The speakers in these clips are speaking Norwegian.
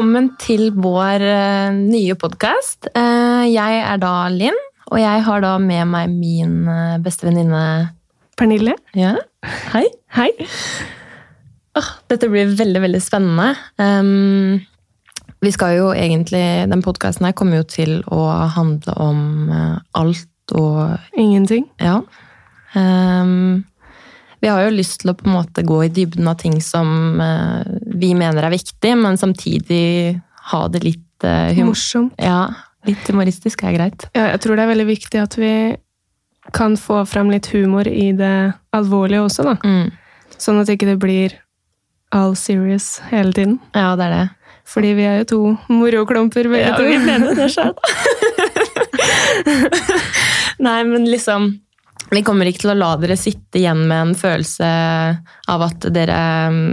Velkommen til vår eh, nye podkast. jeg er da Linn, og jeg har da med meg min uh, beste venninne Pernille. Ja. Hei. Hei. Oh, dette blir veldig, veldig spennende. Um, vi skal jo egentlig, Den podkasten her kommer jo til å handle om alt og Ingenting. Ja. Um, vi har jo lyst til å på en måte gå i dybden av ting som uh, vi mener er viktig, men samtidig ha det litt hum Morsomt. Ja, litt humoristisk er greit. Ja, jeg tror det er veldig viktig at vi kan få fram litt humor i det alvorlige også, da. Mm. Sånn at ikke det blir all serious hele tiden. Ja, det er det. Fordi vi er jo to moroklumper, begge Ja, to. vi mener det sjøl. Nei, men liksom Vi kommer ikke til å la dere sitte igjen med en følelse av at dere mm,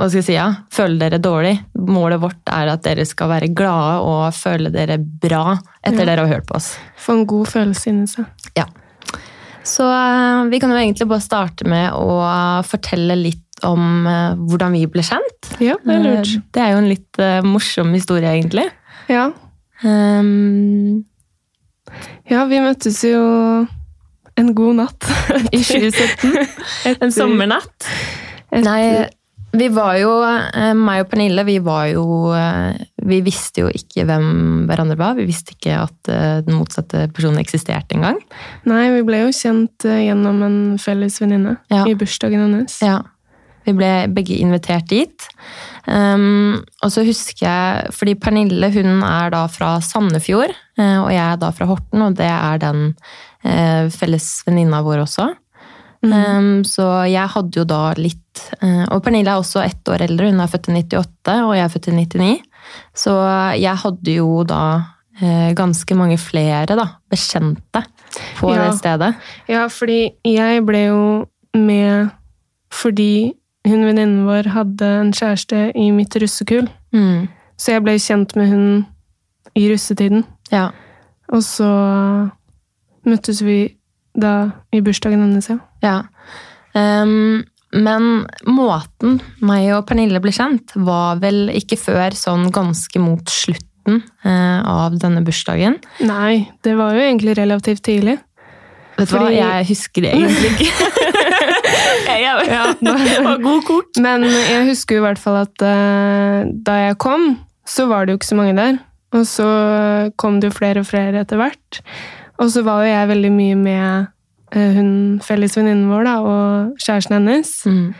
hva skal jeg si, ja, føler dere dårlig. Målet vårt er at dere skal være glade og føle dere bra etter Ja. dere har hørt på oss. Få en god følelse inni seg. Ja. Så eh, vi kan jo egentlig bare starte med å fortelle litt om eh, hvordan vi ble kjent. Ja, det er lurt. Eh, Det er jo en litt morsom historie, egentlig. Ja. Um, ja, vi møttes jo en god natt. I 2017. En sommernatt. Etter- Nei, vi var jo eh, Meg og Pernille, vi var jo eh, Vi visste jo ikke hvem hverandre var. Vi visste ikke at eh, den motsatte personen eksisterte engang. Nei, vi ble jo kjent gjennom en felles venninne Ja. i bursdagen hennes. Ja. Vi ble begge invitert dit. Um, og så husker jeg Fordi Pernille hun er da fra Sandefjord, og jeg er da fra Horten, og det er den felles venninna vår også. Mm. Um, så jeg hadde jo da litt eh, Og Pernille er også ett år eldre, hun er født i 98, og jeg er født i 99. Så jeg hadde jo da eh, ganske mange flere da, bekjente på Ja. det stedet. Ja, fordi jeg ble jo med fordi hun venninnen vår hadde en kjæreste i mitt russekull. Mm. Så jeg ble kjent med hun i russetiden. Ja. Og så møttes vi da i bursdagen hennes, ja. Ja. Um, men måten meg og Pernille ble kjent, var vel ikke før sånn ganske mot slutten uh, av denne bursdagen. Nei, det var jo egentlig relativt tidlig. Vet du hva, jeg husker det egentlig ikke. Ja, det var god kok. Men jeg husker jo i hvert fall at uh, da jeg kom, så var det jo ikke så mange der. Og så kom det jo flere og flere etter hvert. Og så var jo jeg veldig mye med eh, hun felles venninnen vår da, og kjæresten hennes. Mm.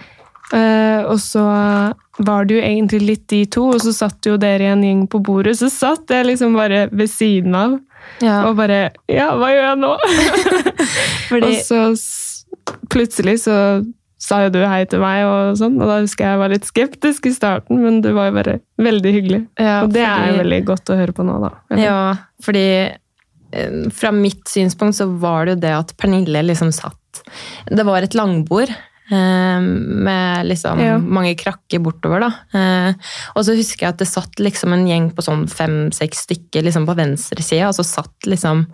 Eh, og så var det jo egentlig litt de to, og så satt jo dere i en gjeng på bordet. Så satt jeg liksom bare ved siden av Ja, og bare Ja, hva gjør jeg nå? fordi, Og så plutselig så sa jo du hei til meg, og sånn, og da husker jeg jeg var litt skeptisk i starten, men du var jo bare veldig hyggelig. ja, og det er fordi- jo veldig godt å høre på nå, da. Ja, fordi fra mitt synspunkt så var det jo det at Pernille liksom satt Det var et langbord eh, med liksom Ja. mange krakker bortover, da. Eh, og så husker jeg at det satt liksom en gjeng på sånn fem-seks stykker liksom på venstre side, og så satt liksom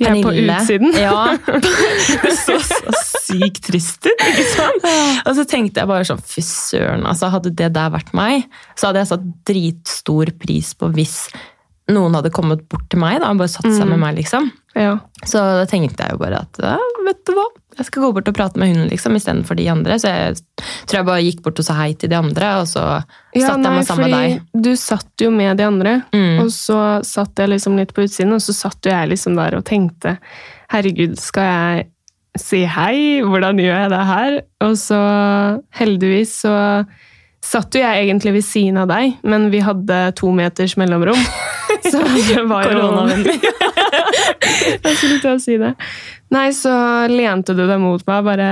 Jeg er på utsiden. Ja. Det så så sykt trist ut, ikke sant? Og så tenkte jeg bare sånn, fy søren, altså hadde det der vært meg, så hadde jeg satt dritstor pris på hvis noen hadde kommet bort til meg da, og bare satt seg med meg, liksom. Ja. Så da tenkte jeg jo bare at, ja, vet du hva, jeg skal gå bort og prate med hun, liksom, i stedet for de andre. Så jeg tror jeg bare gikk bort og sa hei til de andre, og så Ja, satt jeg nei, meg sammen med deg. Du satt jo med de andre, Mm. og så satt jeg liksom litt på utsiden, og så satt jeg liksom der og tenkte herregud, skal jeg si hei? Hvordan gjør jeg det her? Og så heldigvis så satt jo jeg egentlig ved siden av deg, men vi hadde to meters mellomrom. Så det var jo Koronavennlig. Jeg skulle til å si det. Nei, så lente du deg mot meg og bare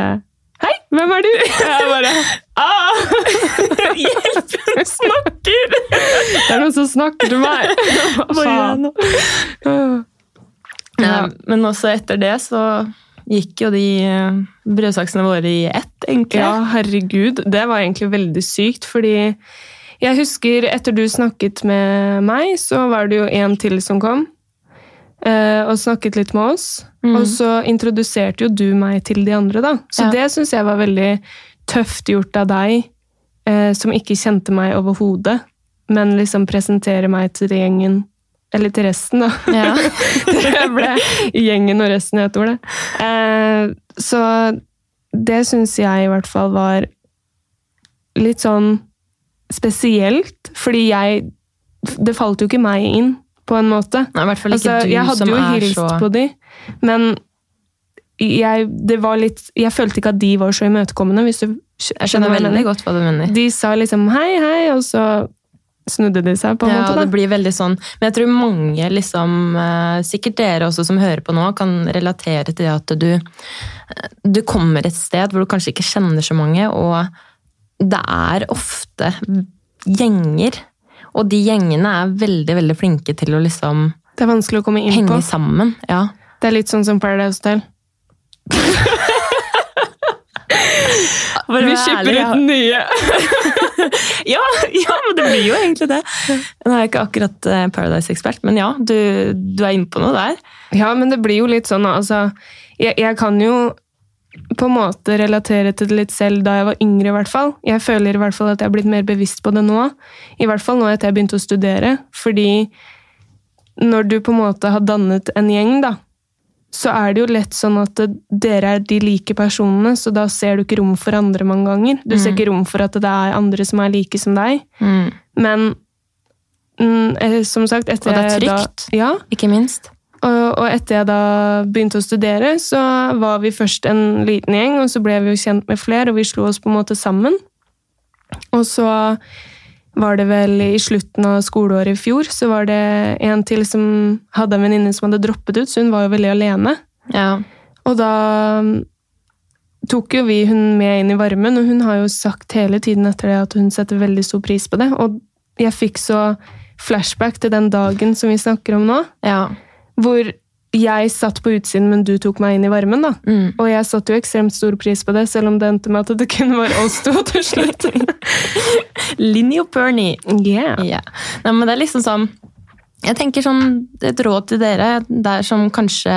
Hei, hvem er du? Jeg bare ah! Hjelp, hun snakker! Det er noen som snakker til meg! Hva gjør jeg nå? Ja, men også etter det så gikk jo de eh, brødsaksene våre i ett, egentlig. Ja, herregud. Det var egentlig veldig sykt, fordi jeg husker etter du snakket med meg, så var det jo en til som kom. eh, Og snakket litt med oss. Mm. Og så introduserte jo du meg til de andre, da. Så Ja. det syns jeg var veldig tøft gjort av deg, eh, som ikke kjente meg overhodet. men liksom presentere meg til gjengen Eller til resten, da. Ja. det ble gjengen og resten jeg tror det. Eh, så det syns jeg i hvert fall var litt sånn spesielt, fordi jeg Det falt jo ikke meg inn, på en måte. Nei, I hvert fall ikke Altså, du jeg hadde som jo hilst så på de, men jeg, det var litt, jeg følte ikke at de var så imøtekommende. hvis du Jeg skjønner veldig godt hva du mener. De sa liksom hei, hei, og så snudde de seg på en Ja, måte. det blir veldig sånn. Men jeg tror mange, liksom, eh, sikkert dere også som hører på nå, kan relatere til det at du, du kommer et sted hvor du kanskje ikke kjenner så mange, og det er ofte gjenger. Og de gjengene er veldig, veldig flinke til å liksom Det er vanskelig å komme inn henge på. sammen. Ja. Det er litt sånn som Paradise Hotel. Vi skipper ut nye! Ja, ja, det blir jo egentlig det. Nå er jeg ikke akkurat eh, Paradise-ekspert, men ja, du, du er inne på noe der. Ja, men det blir jo litt sånn, altså jeg, jeg kan jo på en måte relatere til det litt selv da jeg var yngre, i hvert fall. Jeg føler i hvert fall at jeg har blitt mer bevisst på det nå. I hvert fall nå etter jeg begynte å studere. Fordi når du på en måte har dannet en gjeng, da, så er det jo lett sånn at dere er de like personene, så da ser du ikke rom for andre mange ganger. Du ser ikke rom for at det er andre som er like som deg. Mm. Men mm, eh, som sagt, etter Og det er trygt. Da, ja, Ikke minst. og, og etter jeg da begynte å studere, så var vi først en liten gjeng, og så ble vi jo kjent med flere, og vi slo oss på en måte sammen. Og så var det vel i slutten av skoleåret i fjor, så var det en til som hadde en venninne som hadde droppet ut, så hun var jo veldig alene. Ja. Og da tok jo vi hun med inn i varmen, og hun har jo sagt hele tiden etter det at hun setter veldig stor pris på det. Og jeg fikk så flashback til den dagen som vi snakker om nå ja. hvor jeg satt på utsiden, men du tok meg inn i varmen. da. Mm. Og jeg satte jo ekstremt stor pris på det, selv om det endte med at det kun var oss to til slutt. Linni og Bernie. yeah. Ja. Nei, men det er liksom sånn Jeg tenker sånn Et råd til dere der som kanskje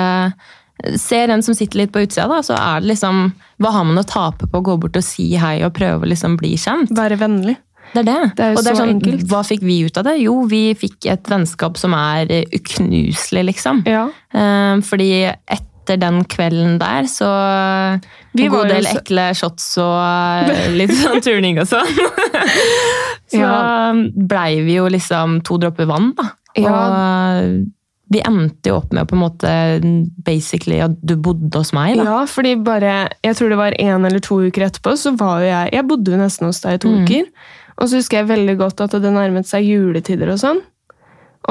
ser en som sitter litt på utsida, da, så er det liksom Hva har man å tape på å gå bort og si hei og prøve å liksom bli kjent? Være vennlig. Det er det. Det er og det er så sånn, enkelt. Hva fikk vi ut av det? Jo, vi fikk et vennskap som er uknuselig, liksom. Ja. Eh, fordi etter den kvelden der, så Vi En god del så- ekle shots og litt sånn turning og sånn. så Ja. blei vi jo liksom to dråper vann, da. Ja. Og vi endte jo opp med på en måte basically at du bodde hos meg, da. ja, fordi bare Jeg tror det var én eller to uker etterpå, så var jo jeg Jeg bodde jo nesten hos deg i to Mm. uker. Og så husker jeg veldig godt at det nærmet seg juletider og sånn.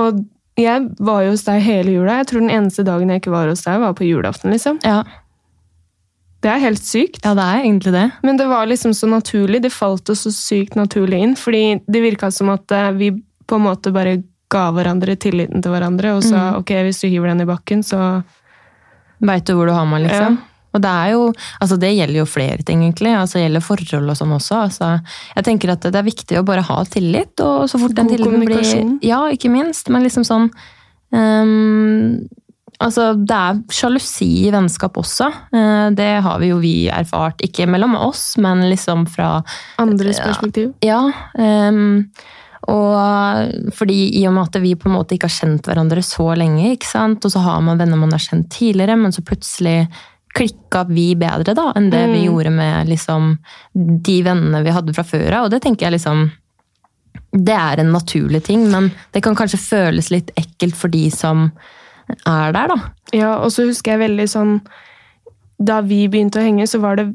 Og jeg var jo hos deg hele jula. Jeg tror den eneste dagen jeg ikke var hos deg, var på julaften, liksom. Ja. Det er helt sykt. ja, det er egentlig det. Men det var liksom så naturlig. Det falt oss så sykt naturlig inn. Fordi det virka som at eh, vi på en måte bare ga hverandre tilliten til hverandre og sa Mm. ok, hvis du hiver den i bakken, så Veit du hvor du har meg, liksom? Ja. Og det er jo, altså det gjelder jo flere ting, egentlig. Altså det gjelder forhold og sånn også. Altså, jeg tenker at det er viktig å bare ha tillit, og så fort den tilliten blir. Ja, ikke minst. Men liksom sånn um, Altså, det er sjalusi i vennskap også. Eh, det har vi jo vi erfart. Ikke mellom oss, men liksom fra andres perspektiv. Ja. Um, og fordi i og med at vi på en måte ikke har kjent hverandre så lenge, ikke sant? og så har man venner man har kjent tidligere, men så plutselig klikka vi bedre da, enn det vi Mm. gjorde med liksom, de vennene vi hadde fra før av. Og det tenker jeg liksom Det er en naturlig ting, men det kan kanskje føles litt ekkelt for de som er der, da. Ja, og så husker jeg veldig sånn Da vi begynte å henge, så var det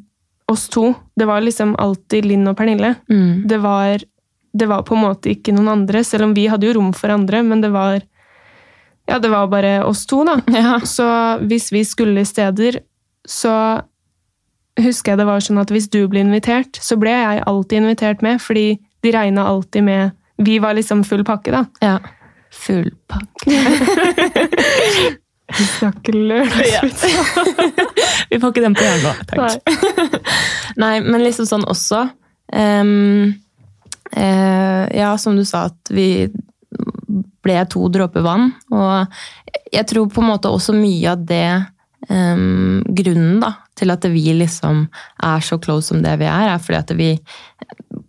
oss to. Det var liksom alltid Linn og Pernille. Mm. Det var, det var på en måte ikke noen andre, selv om vi hadde jo rom for andre, men det var Ja, det var bare oss to, da. Ja. Så hvis vi skulle steder, så husker jeg det var sånn at hvis du ble invitert, så ble jeg alltid invitert med, fordi de regna alltid med Vi var liksom full pakke, da. ja. Full pakke. Vi snakker lørdagsvits. Vi får ikke den på hjernen nå, takk. Nei, men liksom sånn også um, uh, Ja, som du sa, at vi ble to dråper vann. Og jeg tror på en måte også mye av det ehm, Grunnen da, til at vi liksom er så close som det vi er, er fordi at vi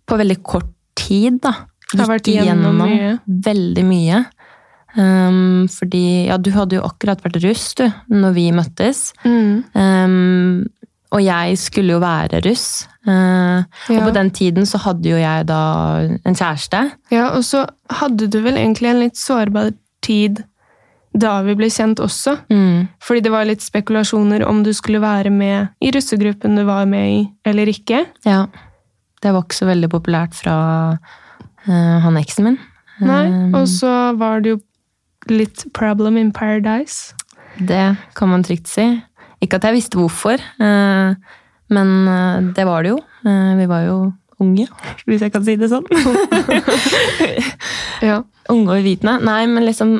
på veldig kort tid da, Har vært igjennom mye. veldig mye. Um, fordi ja, du hadde jo akkurat vært russ du, når vi møttes. Mm. Um, og jeg skulle jo være russ. Uh, Og på den tiden så hadde jo jeg da en kjæreste. Ja, og så hadde du vel egentlig en litt sårbar tid da vi ble kjent også. Mm. Fordi det var litt spekulasjoner om du skulle være med i russegruppen du var med i, eller ikke. Ja. Det var ikke så veldig populært fra uh, han eksen min. Nei, Um, Og så var det jo litt problem in paradise. Det kan man trygt si. Ikke at jeg visste hvorfor, uh, men uh, det var det jo. Vi var jo unge, hvis jeg kan si det sånn. Ja. unge og uvitende. Nei, men liksom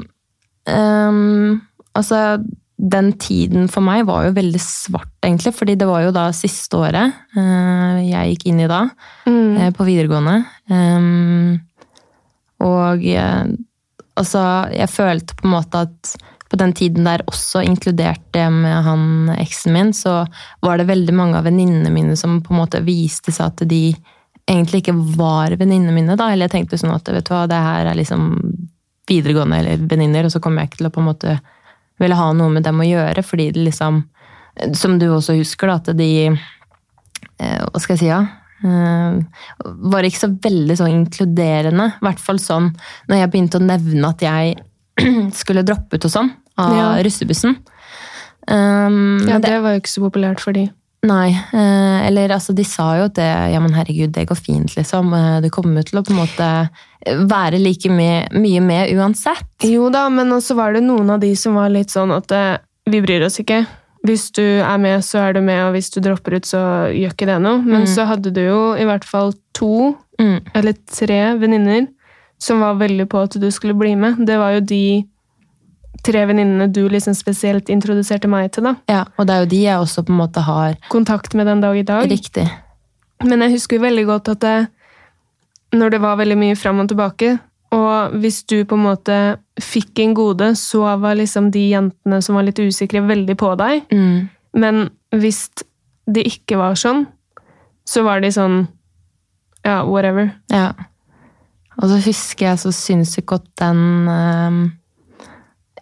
ehm, Altså, den tiden for meg var jo veldig svart, egentlig. Fordi det var jo da siste året uh, jeg gikk inn i da, Mm. uh, på videregående. Um, og uh, altså, jeg følte på en måte at på den tiden der også, inkludert det med han eksen min, så var det veldig mange av venninnene mine som på en måte viste seg at de egentlig ikke var venninnene mine. da, Eller jeg tenkte sånn at vet du hva, det her er liksom videregående eller venninner, og så kommer jeg ikke til å på en måte ville ha noe med dem å gjøre, fordi det liksom Som du også husker, da, at de eh, Hva skal jeg si, ja? eh, var ikke så veldig sånn inkluderende. I hvert fall sånn når jeg begynte å nevne at jeg skulle droppe ut og sånn, av Ja. russebussen. Um, ja, det, det var jo ikke så populært for de. Nei, eh, eller altså de sa jo at det, ja men herregud, det går fint liksom. Eh, Du kommer til å på en måte være like mye, mye med uansett. Jo da, men også var det noen av de som var litt sånn at eh, vi bryr oss ikke. Hvis du er med, så er du med, og hvis du dropper ut, så gjør ikke det noe. Men Mm. så hadde du jo i hvert fall to Mm. eller tre venninner som var veldig på at du skulle bli med. Det var jo de tre venninnene du liksom spesielt introduserte meg til. da. Ja, og det er jo de jeg også på en måte har Kontakt med den dag i dag. riktig. Men jeg husker veldig godt at det, når det var veldig mye fram og tilbake, og hvis du på en måte fikk en gode, så var liksom de jentene som var litt usikre, veldig på deg. Mm. Men hvis det ikke var sånn, så var de sånn Ja, whatever. Ja. Og så husker jeg så sinnssykt godt den ehm,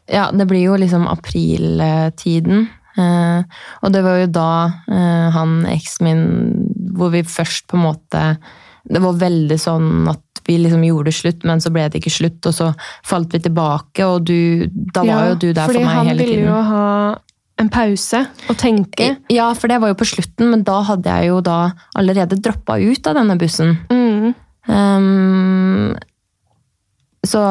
Ja, det blir jo liksom apriltiden. Eh, og det var jo da eh, han eksen min Hvor vi først på en måte Det var veldig sånn at vi liksom gjorde slutt, men så ble det ikke slutt, og så falt vi tilbake, og du Da var jo du der for meg hele tiden. fordi meg han ville jo ha en pause og tenke. Ja, for det var jo på slutten, men da hadde jeg jo da allerede droppa ut av denne bussen. Mm. Um, så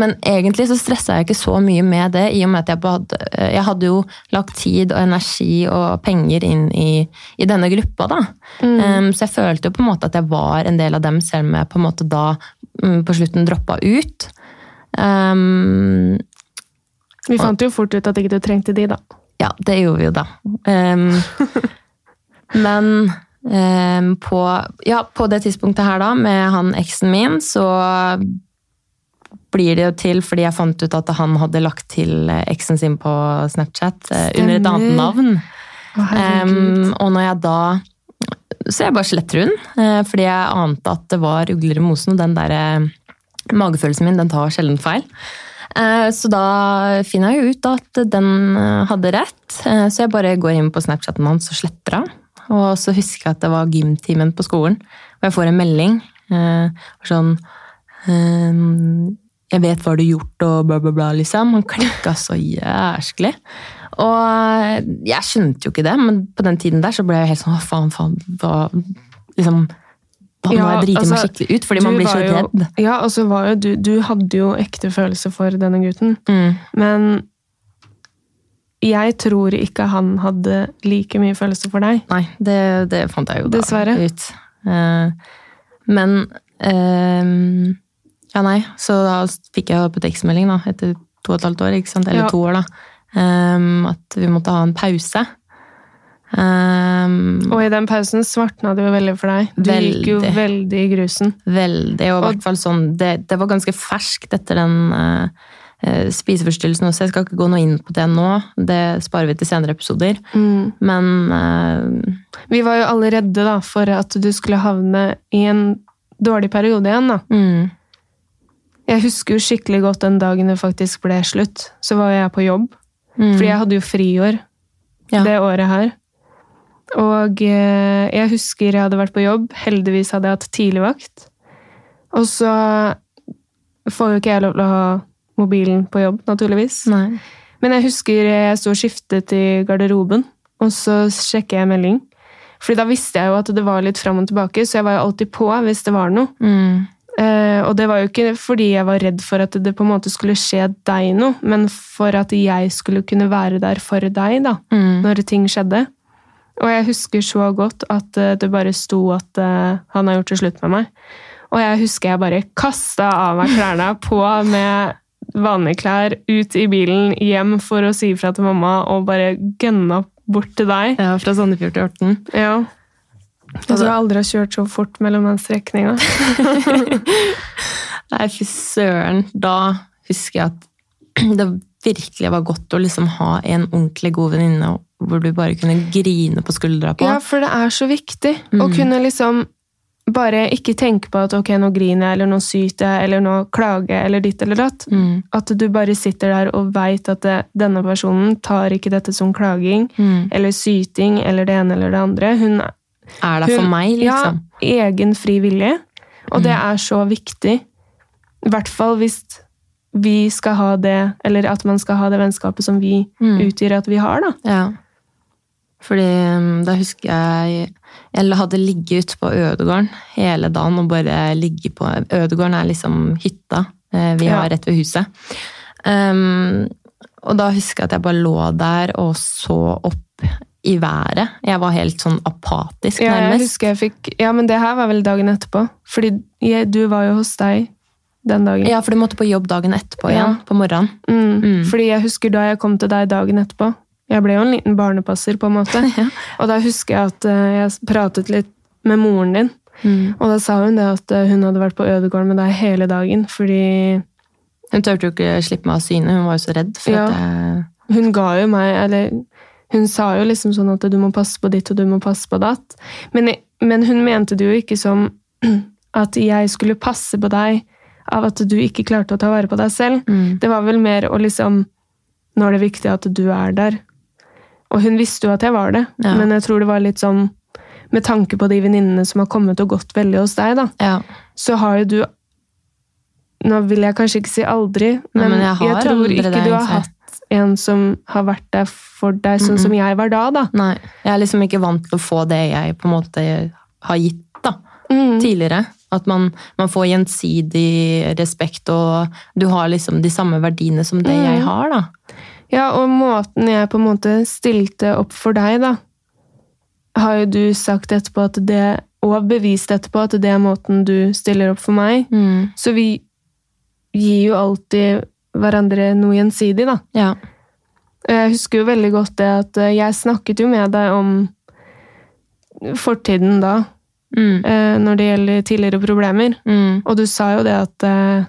Men egentlig så stressa jeg ikke så mye med det, i og med at jeg, hadde, jeg hadde jo lagt tid og energi og penger inn i, i denne gruppa, da. Mm. Um, så jeg følte jo på en måte at jeg var en del av dem, selv om jeg på en måte da um, på slutten droppa ut. Um, Vi fant jo fort ut at ikke du trengte de, da. Ja, det gjorde vi jo da. Ehm, men på, ja, på det tidspunktet her da, med han eksen min, så blir det jo til fordi jeg fant ut at han hadde lagt til eh, eksen sin på Snapchat Stemmer. under et annet navn. Herregud. Ehm, og når jeg da Så jeg bare sletter hun, eh, fordi jeg ante at det var ugler i mosen, og den der eh, magefølelsen min, den tar sjelden feil. Eh, Så da finner jeg jo ut at den eh, hadde rett, Eh, så jeg bare går inn på Snapchaten hans og sletter av. Og så husker jeg at det var gymtimen på skolen, og jeg får en melding. eh, Sånn Jeg vet hva du har gjort, og bla, bla, bla, liksom. Han klikka så jæsklig. Og jeg skjønte jo ikke det, men på den tiden der så ble jeg helt sånn, faen, faen, hva, liksom, må Ja, jeg drite meg altså, skikkelig ut, fordi man blir så redd. jo- Ja, og så var jo du Du hadde jo ekte følelse for denne gutten. Mm. Men jeg tror ikke han hadde like mye følelse for deg. Nei, det, det fant jeg jo da Dessverre. ut. Uh, men eh, Ja, nei, så da fikk jeg på tekstmelding da, etter to og et halvt år, ikke sant? eller Ja. to år, da. um, at vi måtte ha en pause. Um, Og i den pausen svartna det jo veldig for deg. Du gikk jo Veldig. veldig i grusen. Veldig, og i hvert fall sånn det, det var ganske ferskt etter den uh, spiseforstyrrelsen også. Jeg skal ikke gå noe inn på det nå, det sparer vi til senere episoder. Men uh, Vi var jo alle redde da, for at du skulle havne i en dårlig periode igjen, da. Mm. Jeg husker jo skikkelig godt den dagen det faktisk ble slutt. Så var jeg på jobb. Mm. Fordi jeg hadde jo friår Ja. det året her. Og eh, jeg husker jeg hadde vært på jobb. Heldigvis hadde jeg hatt tidligvakt. Og så får jo ikke jeg lov til å ha mobilen på jobb, naturligvis. Nei. Men jeg husker jeg sto og skiftet i garderoben, og så sjekker jeg melding. Fordi da visste jeg jo at det var litt fram og tilbake, så jeg var jo alltid på hvis det var noe. Mm. Eh, og det var jo ikke fordi jeg var redd for at det på en måte skulle skje deg noe, men for at jeg skulle kunne være der for deg da, Mm. når ting skjedde. Og jeg husker så godt at eh, det bare sto at eh, han har gjort det slutt med meg. Og jeg husker jeg bare kasta av meg klærne på med vanlige klær, ut i bilen, hjem for å si ifra til mamma, og bare gønna bort til deg. Ja, fra Sandefjord til Horten. Ja. Jeg tror jeg aldri har kjørt så fort mellom den strekninga. Nei, fy søren. Da husker jeg at det virkelig var godt å liksom ha en ordentlig god venninne hvor du bare kunne grine på skuldra på. Ja, for det er så viktig å Mm. kunne liksom bare ikke tenke på at ok, nå griner jeg, eller nå syter jeg, eller nå klager jeg, eller ditt eller datt. Mm. At du bare sitter der og veit at det, denne personen tar ikke dette som klaging, Mm. eller syting, eller det ene eller det andre. Hun, Er det for hun meg, liksom? Ja, egen fri vilje. Og det Mm. er så viktig. I hvert fall hvis vi skal ha det, eller at man skal ha det vennskapet som vi Mm. utgir at vi har, da. Ja. Fordi um, da husker jeg jeg hadde ligget ute på Ødegården hele dagen og bare ligget på Ødegården er liksom hytta vi vi Ja. har rett ved huset. Um, og da husker jeg at jeg bare lå der og så opp i været. Jeg var helt sånn apatisk, Ja, jeg nærmest. husker jeg fikk Ja, men det her var vel dagen etterpå. Fordi jeg, du var jo hos deg den dagen. Ja, for du måtte på jobb dagen etterpå Ja. igjen, på morgenen. Mm. Mm. Fordi jeg husker da jeg kom til deg dagen etterpå. Jeg ble jo en liten barnepasser, på en måte. Ja. Og da husker jeg at eh, jeg pratet litt med moren din. Mm. Og da sa hun det at eh, hun hadde vært på Ødegården med deg hele dagen. Fordi Hun turte jo ikke slippe meg av syne, hun var jo så redd. For Ja. at jeg, hun ga jo meg Eller hun sa jo liksom sånn at du må passe på ditt og du må passe på datt. Men, men hun mente det jo ikke som at jeg skulle passe på deg av at du ikke klarte å ta vare på deg selv. mm. Det var vel mer å liksom Nå er det viktig at du er der. Og hun visste jo at jeg var det, Ja. men jeg tror det var litt sånn Med tanke på de venninnene som har kommet og gått veldig hos deg, da, ja. så har jo du Nå vil jeg kanskje ikke si aldri, Nei, men, men jeg jeg, tror ikke du har hatt en som har vært der for deg, sånn som jeg var da, da. Nei, jeg er liksom ikke vant til å få det jeg på en måte har gitt da, Mm. tidligere. At man, man får gjensidig respekt, og du har liksom de samme verdiene som det Mm. jeg har, da. Ja, og måten jeg på en måte stilte opp for deg, da, har jo du sagt etterpå at det, og bevist etterpå at det er måten du stiller opp for meg. Så vi gir jo alltid hverandre noe gjensidig, da. Ja. Jeg husker jo veldig godt det at eh, jeg snakket jo med deg om fortiden da, Mm. eh, når det gjelder tidligere problemer. Mm. Og du sa jo det at eh,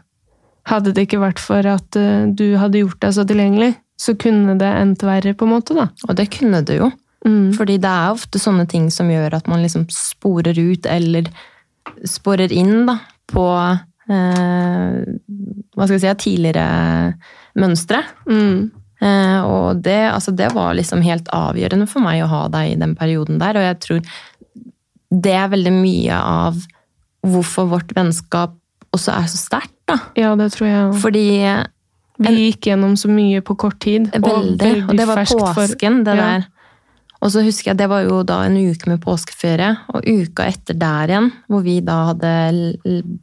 hadde det ikke vært for at du hadde gjort deg så tilgjengelig, så kunne det endt verre, på en måte, da. Og det kunne det jo. Mm. Fordi det er ofte sånne ting som gjør at man liksom sporer ut, eller sporer inn da, på hva skal jeg si, tidligere mønstre. Mm. Eh, og det, altså det var liksom helt avgjørende for meg å ha deg i den perioden der, og jeg tror det er veldig mye av hvorfor vårt vennskap også er så sterkt, da. Ja, det tror jeg også. Fordi Vi gikk gjennom så mye på kort tid. Veldig. Og, det var påsken, for- det der. Og så husker jeg, det var jo da en uke med påskeferie, og uka etter der igjen, hvor vi da hadde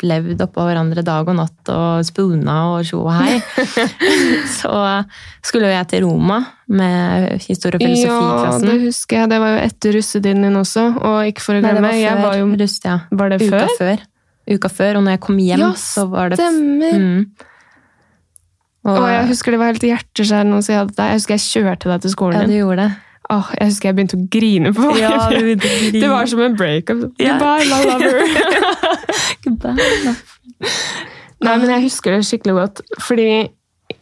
levd oppå hverandre dag og natt og spuna og tjo og hei, så skulle jo jeg til Roma med historie- og Ja, det husker jeg. Det var jo etter russetiden din også. Og ikke for å Nei, det glemme, var jeg før var jo rust, ja. Var det Uka før? før. Uka før, og når jeg kom hjem, Ja, så var det stemmer. Mm. Og jeg husker det var helt hjerteskjærende å si at jeg husker jeg kjørte deg til skolen din. ja, du gjorde det. Åh, jeg husker jeg begynte å grine på Ja, vei. å grine. Det var som en breakup. Yeah. Goodbye, my lover. Goodbye. Nei, men jeg husker det skikkelig godt. Fordi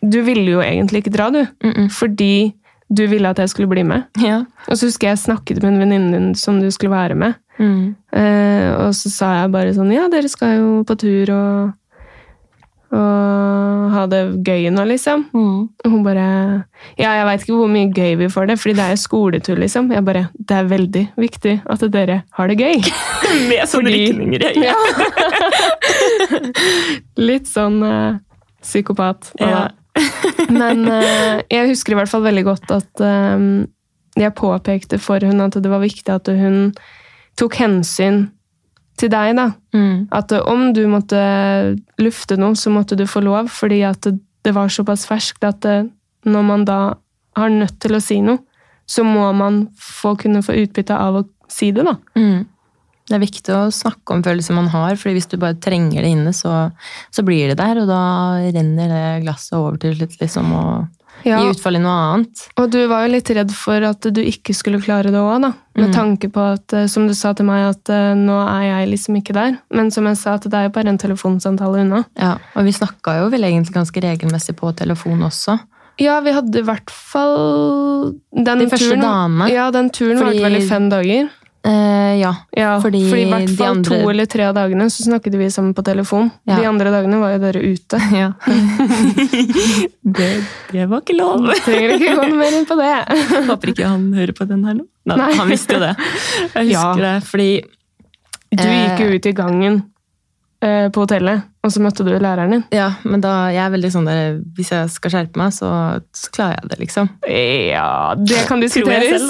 du ville jo egentlig ikke dra, du. Mm -mm. Fordi du ville at jeg skulle bli med. Ja. Og så husker jeg jeg snakket med en venninne din som du skulle være med. Mm. Eh, og så sa jeg bare sånn Ja, dere skal jo på tur og, og ha det gøy nå, liksom. Mm. Hun bare Ja, jeg veit ikke hvor mye gøy vi får det, fordi det er jo skoletur, liksom. Jeg bare Det er veldig viktig at dere har det gøy. Med sånne rykninger i øyet. Litt sånn uh, psykopat. Ja. Men uh, jeg husker i hvert fall veldig godt at eh, jeg påpekte for hun at det var viktig at hun tok hensyn til deg, da. Mm. At eh, om du måtte lufte noe, så måtte du få lov, fordi at det, var såpass ferskt at eh, når man da har nødt til å si noe, så må man få kunne få utbytte av å si det, da. Mm. Det er viktig å snakke om følelser man har, fordi hvis du bare trenger det inne, så, så blir det der, og da renner det glasset over til slutt, liksom, og Ja. gir utfall i noe annet. Og du var jo litt redd for at du ikke skulle klare det òg, da. Med Mm. tanke på at, eh, som du sa til meg, at eh, nå er jeg liksom ikke der. Men som jeg sa, at det er jo bare en telefonsamtale unna. Ja, og vi snakka jo vel egentlig ganske regelmessig på telefon også. Ja, vi hadde i hvert fall den De første turen, dagene. Ja, den turen Fordi- varte vel i fem dager. Eh, ja. Ja, Fordi fordi, i hvert fall andre- to eller tre av dagene så snakket vi sammen på telefon. Ja. De andre dagene var jo dere ute. ja. det, det var ikke lov. Trenger ikke gå noe mer inn på det. Håper ikke han hører på den her nå. Nei, Nei. Han visste jo det. Jeg Ja. husker det, fordi Du gikk jo ut i gangen eh, på hotellet, og så møtte du læreren din. Ja, men da, jeg er veldig sånn der Hvis jeg skal skjerpe meg, så, så klarer jeg det, liksom. Ja, det kan diskuteres.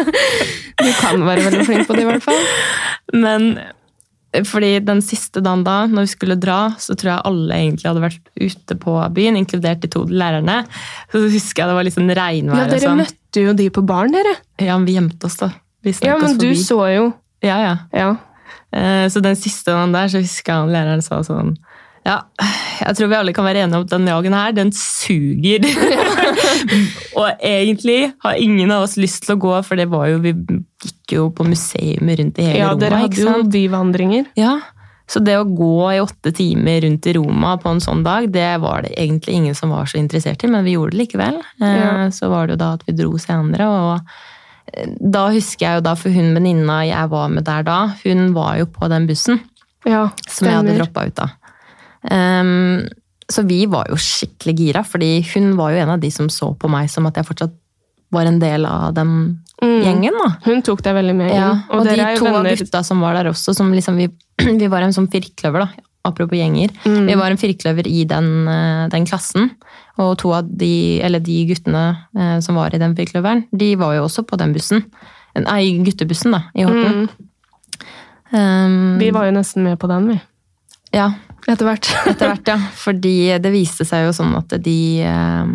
du kan være veldig flink på det, i hvert fall. Men fordi den siste dagen da, når vi skulle dra, så tror jeg alle egentlig hadde vært ute på byen, inkludert de to lærerne. Så husker jeg det var litt sånn regnvær Ja, Dere sånn. møtte jo de på baren, dere. Ja, men vi gjemte oss, da. Ja, men du så jo. Ja, ja. Ja. Eh, Så den siste dagen der, så husker jeg han læreren sa sånn Ja, jeg tror vi alle kan være enige om at den dagen her, den suger. og egentlig har ingen av oss lyst til å gå, for det var jo Vi gikk jo på museum rundt i hele ja, Roma. dere ikke hadde jo byvandringer. Ja, så det å gå i åtte timer rundt i Roma på en sånn dag, det var det egentlig ingen som var så interessert i, men vi gjorde det likevel. Eh, Ja. Så var det jo da at vi dro senere, og da husker jeg jo da, for hun venninna jeg var med der da, hun var jo på den bussen Ja, som jeg hadde droppa ut av. Um, så vi var jo skikkelig gira, fordi hun var jo en av de som så på meg som at jeg fortsatt var en del av den Mm. gjengen. da. Hun tok deg veldig med inn. Ja, og, de er jo to av venner. gutta som var der også, som liksom vi, vi var en sånn firkløver, da. Apropos gjenger. Mm. Vi var en firkløver i den, eh, den klassen. Og to av de, eller de guttene eh, som var i den firkløveren, de var jo også på den bussen. Nei, guttebussen, da, i Horten. Mm. Um, Vi var jo nesten med på den, vi. Ja, Etter hvert. etter hvert, ja. Fordi det viste seg jo sånn at de eh,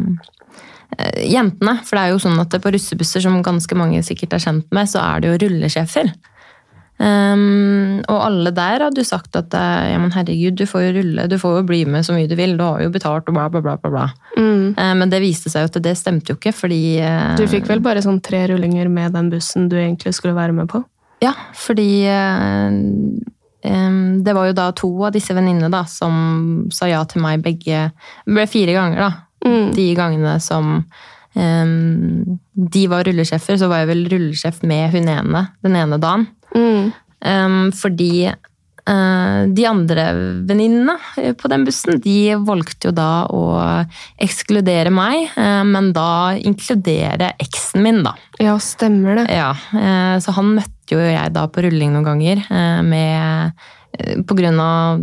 Jentene, for det er jo sånn at på russebusser, som ganske mange sikkert er kjent med, så er det jo rullesjefer. Um, og alle der hadde jo sagt at eh, ja, men herregud, du får jo rulle, du får jo bli med så mye du vil, du har jo betalt og bla, bla, bla. bla, bla. Mm. Uh, men det viste seg jo at det stemte jo ikke, fordi uh, Du fikk vel bare sånn tre rullinger med den bussen du egentlig skulle være med på? Ja, fordi uh, um, det var jo da to av disse venninnene som sa ja til meg begge Det ble fire ganger, da. Mm. De gangene som um, de var rullesjefer, så var jeg vel rullesjef med hun ene den ene dagen. Mm. Um, fordi uh, de andre venninnene eh, på den bussen, de valgte jo da å ekskludere meg, uh, men da inkludere eksen min, da. Ja, stemmer det. Ja, uh, så han møtte jo jeg da på rulling noen ganger med På grunn av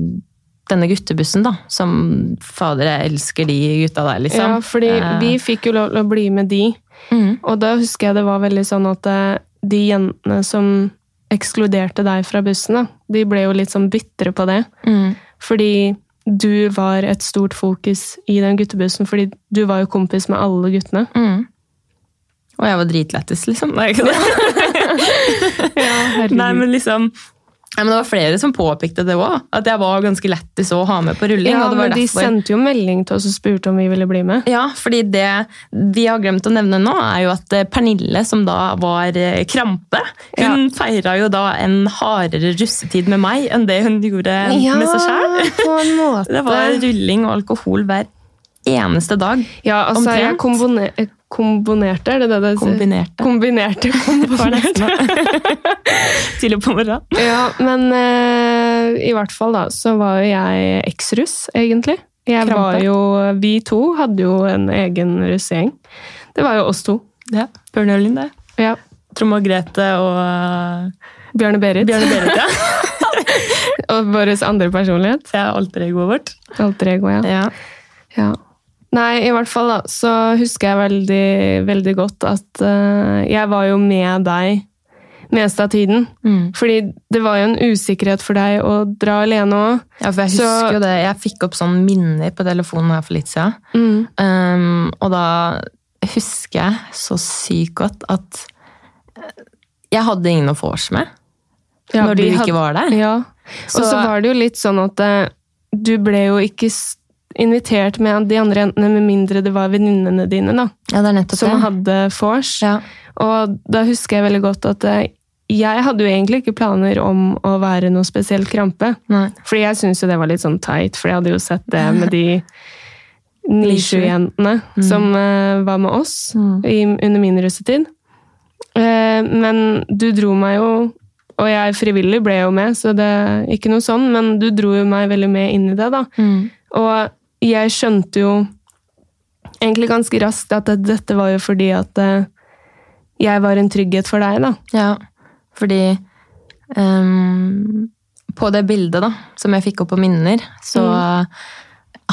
denne guttebussen, da. Som Fader, jeg elsker de gutta der, liksom. Ja, fordi vi fikk jo lov til å bli med de, mm, og da husker jeg det var veldig sånn at de jentene som ekskluderte deg fra bussen, da, de ble jo litt sånn bitre på det. mm, Fordi du var et stort fokus i den guttebussen, fordi du var jo kompis med alle guttene. mm. Og jeg var dritlættis, liksom. Nei, ikke det? Nei, men liksom ja, men Det var flere som påpekte det òg. At jeg var ganske lættis å ha med på rulling. ja, og det var men de derfor... sendte jo melding til oss og spurte om vi ville bli med. Ja, fordi det vi har glemt å nevne nå, er jo at eh, Pernille, som da var eh, krampe, hun feira jo da en hardere russetid med meg enn det hun gjorde med seg sjøl. Det var rulling og alkohol hver eneste dag. Ja, altså, jeg komponer, kombone- er det det det Kombinerte. Kombinerte. Var. Tidlig på morgenen. Ja, men uh, i hvert fall da, så var jo jeg eksruss, egentlig. Jeg Krampe. var jo, Vi to hadde jo en egen russegjeng. Det var jo oss to. Ja. Bjørn det. Ja. Trond Margrethe og uh, Bjørne Berit. Bjørne Berit, ja. Og vår andre personlighet. Ja, er alter egoet vårt. Alter ego, ja. Ja. ja. Nei, i hvert fall da, så husker jeg veldig, veldig godt at uh, jeg var jo med deg meste av tiden. Mm. Fordi det var jo en usikkerhet for deg å dra alene òg. Ja, for jeg Så- husker jo det. Jeg fikk opp sånn minner på telefonen her for litt siden. Mm. Um, og da husker jeg så sykt godt at jeg hadde ingen å vorse med Ja, når du ikke hadde- var der. Ja. Og Så- så var det jo litt sånn at eh, du ble jo ikke s- invitert med de andre jentene med mindre det var venninnene dine da, Ja, som det. hadde vors. Ja. Og da husker jeg veldig godt at eh, jeg hadde jo egentlig ikke planer om å være noe spesielt krampe. Nei. Fordi jeg syntes jo det var litt sånn teit, for jeg hadde jo sett det med de Nisju-jentene som uh, var med oss Mm. i, under min russetid. Uh, men du dro meg jo Og jeg frivillig ble jo med, så det er ikke noe sånn, men du dro jo meg veldig med inn i det, da. Mm. Og jeg skjønte jo egentlig ganske raskt at det- dette var jo fordi at eh, jeg var en trygghet for deg, da. Ja, fordi um, På det bildet da, som jeg fikk opp på minner, så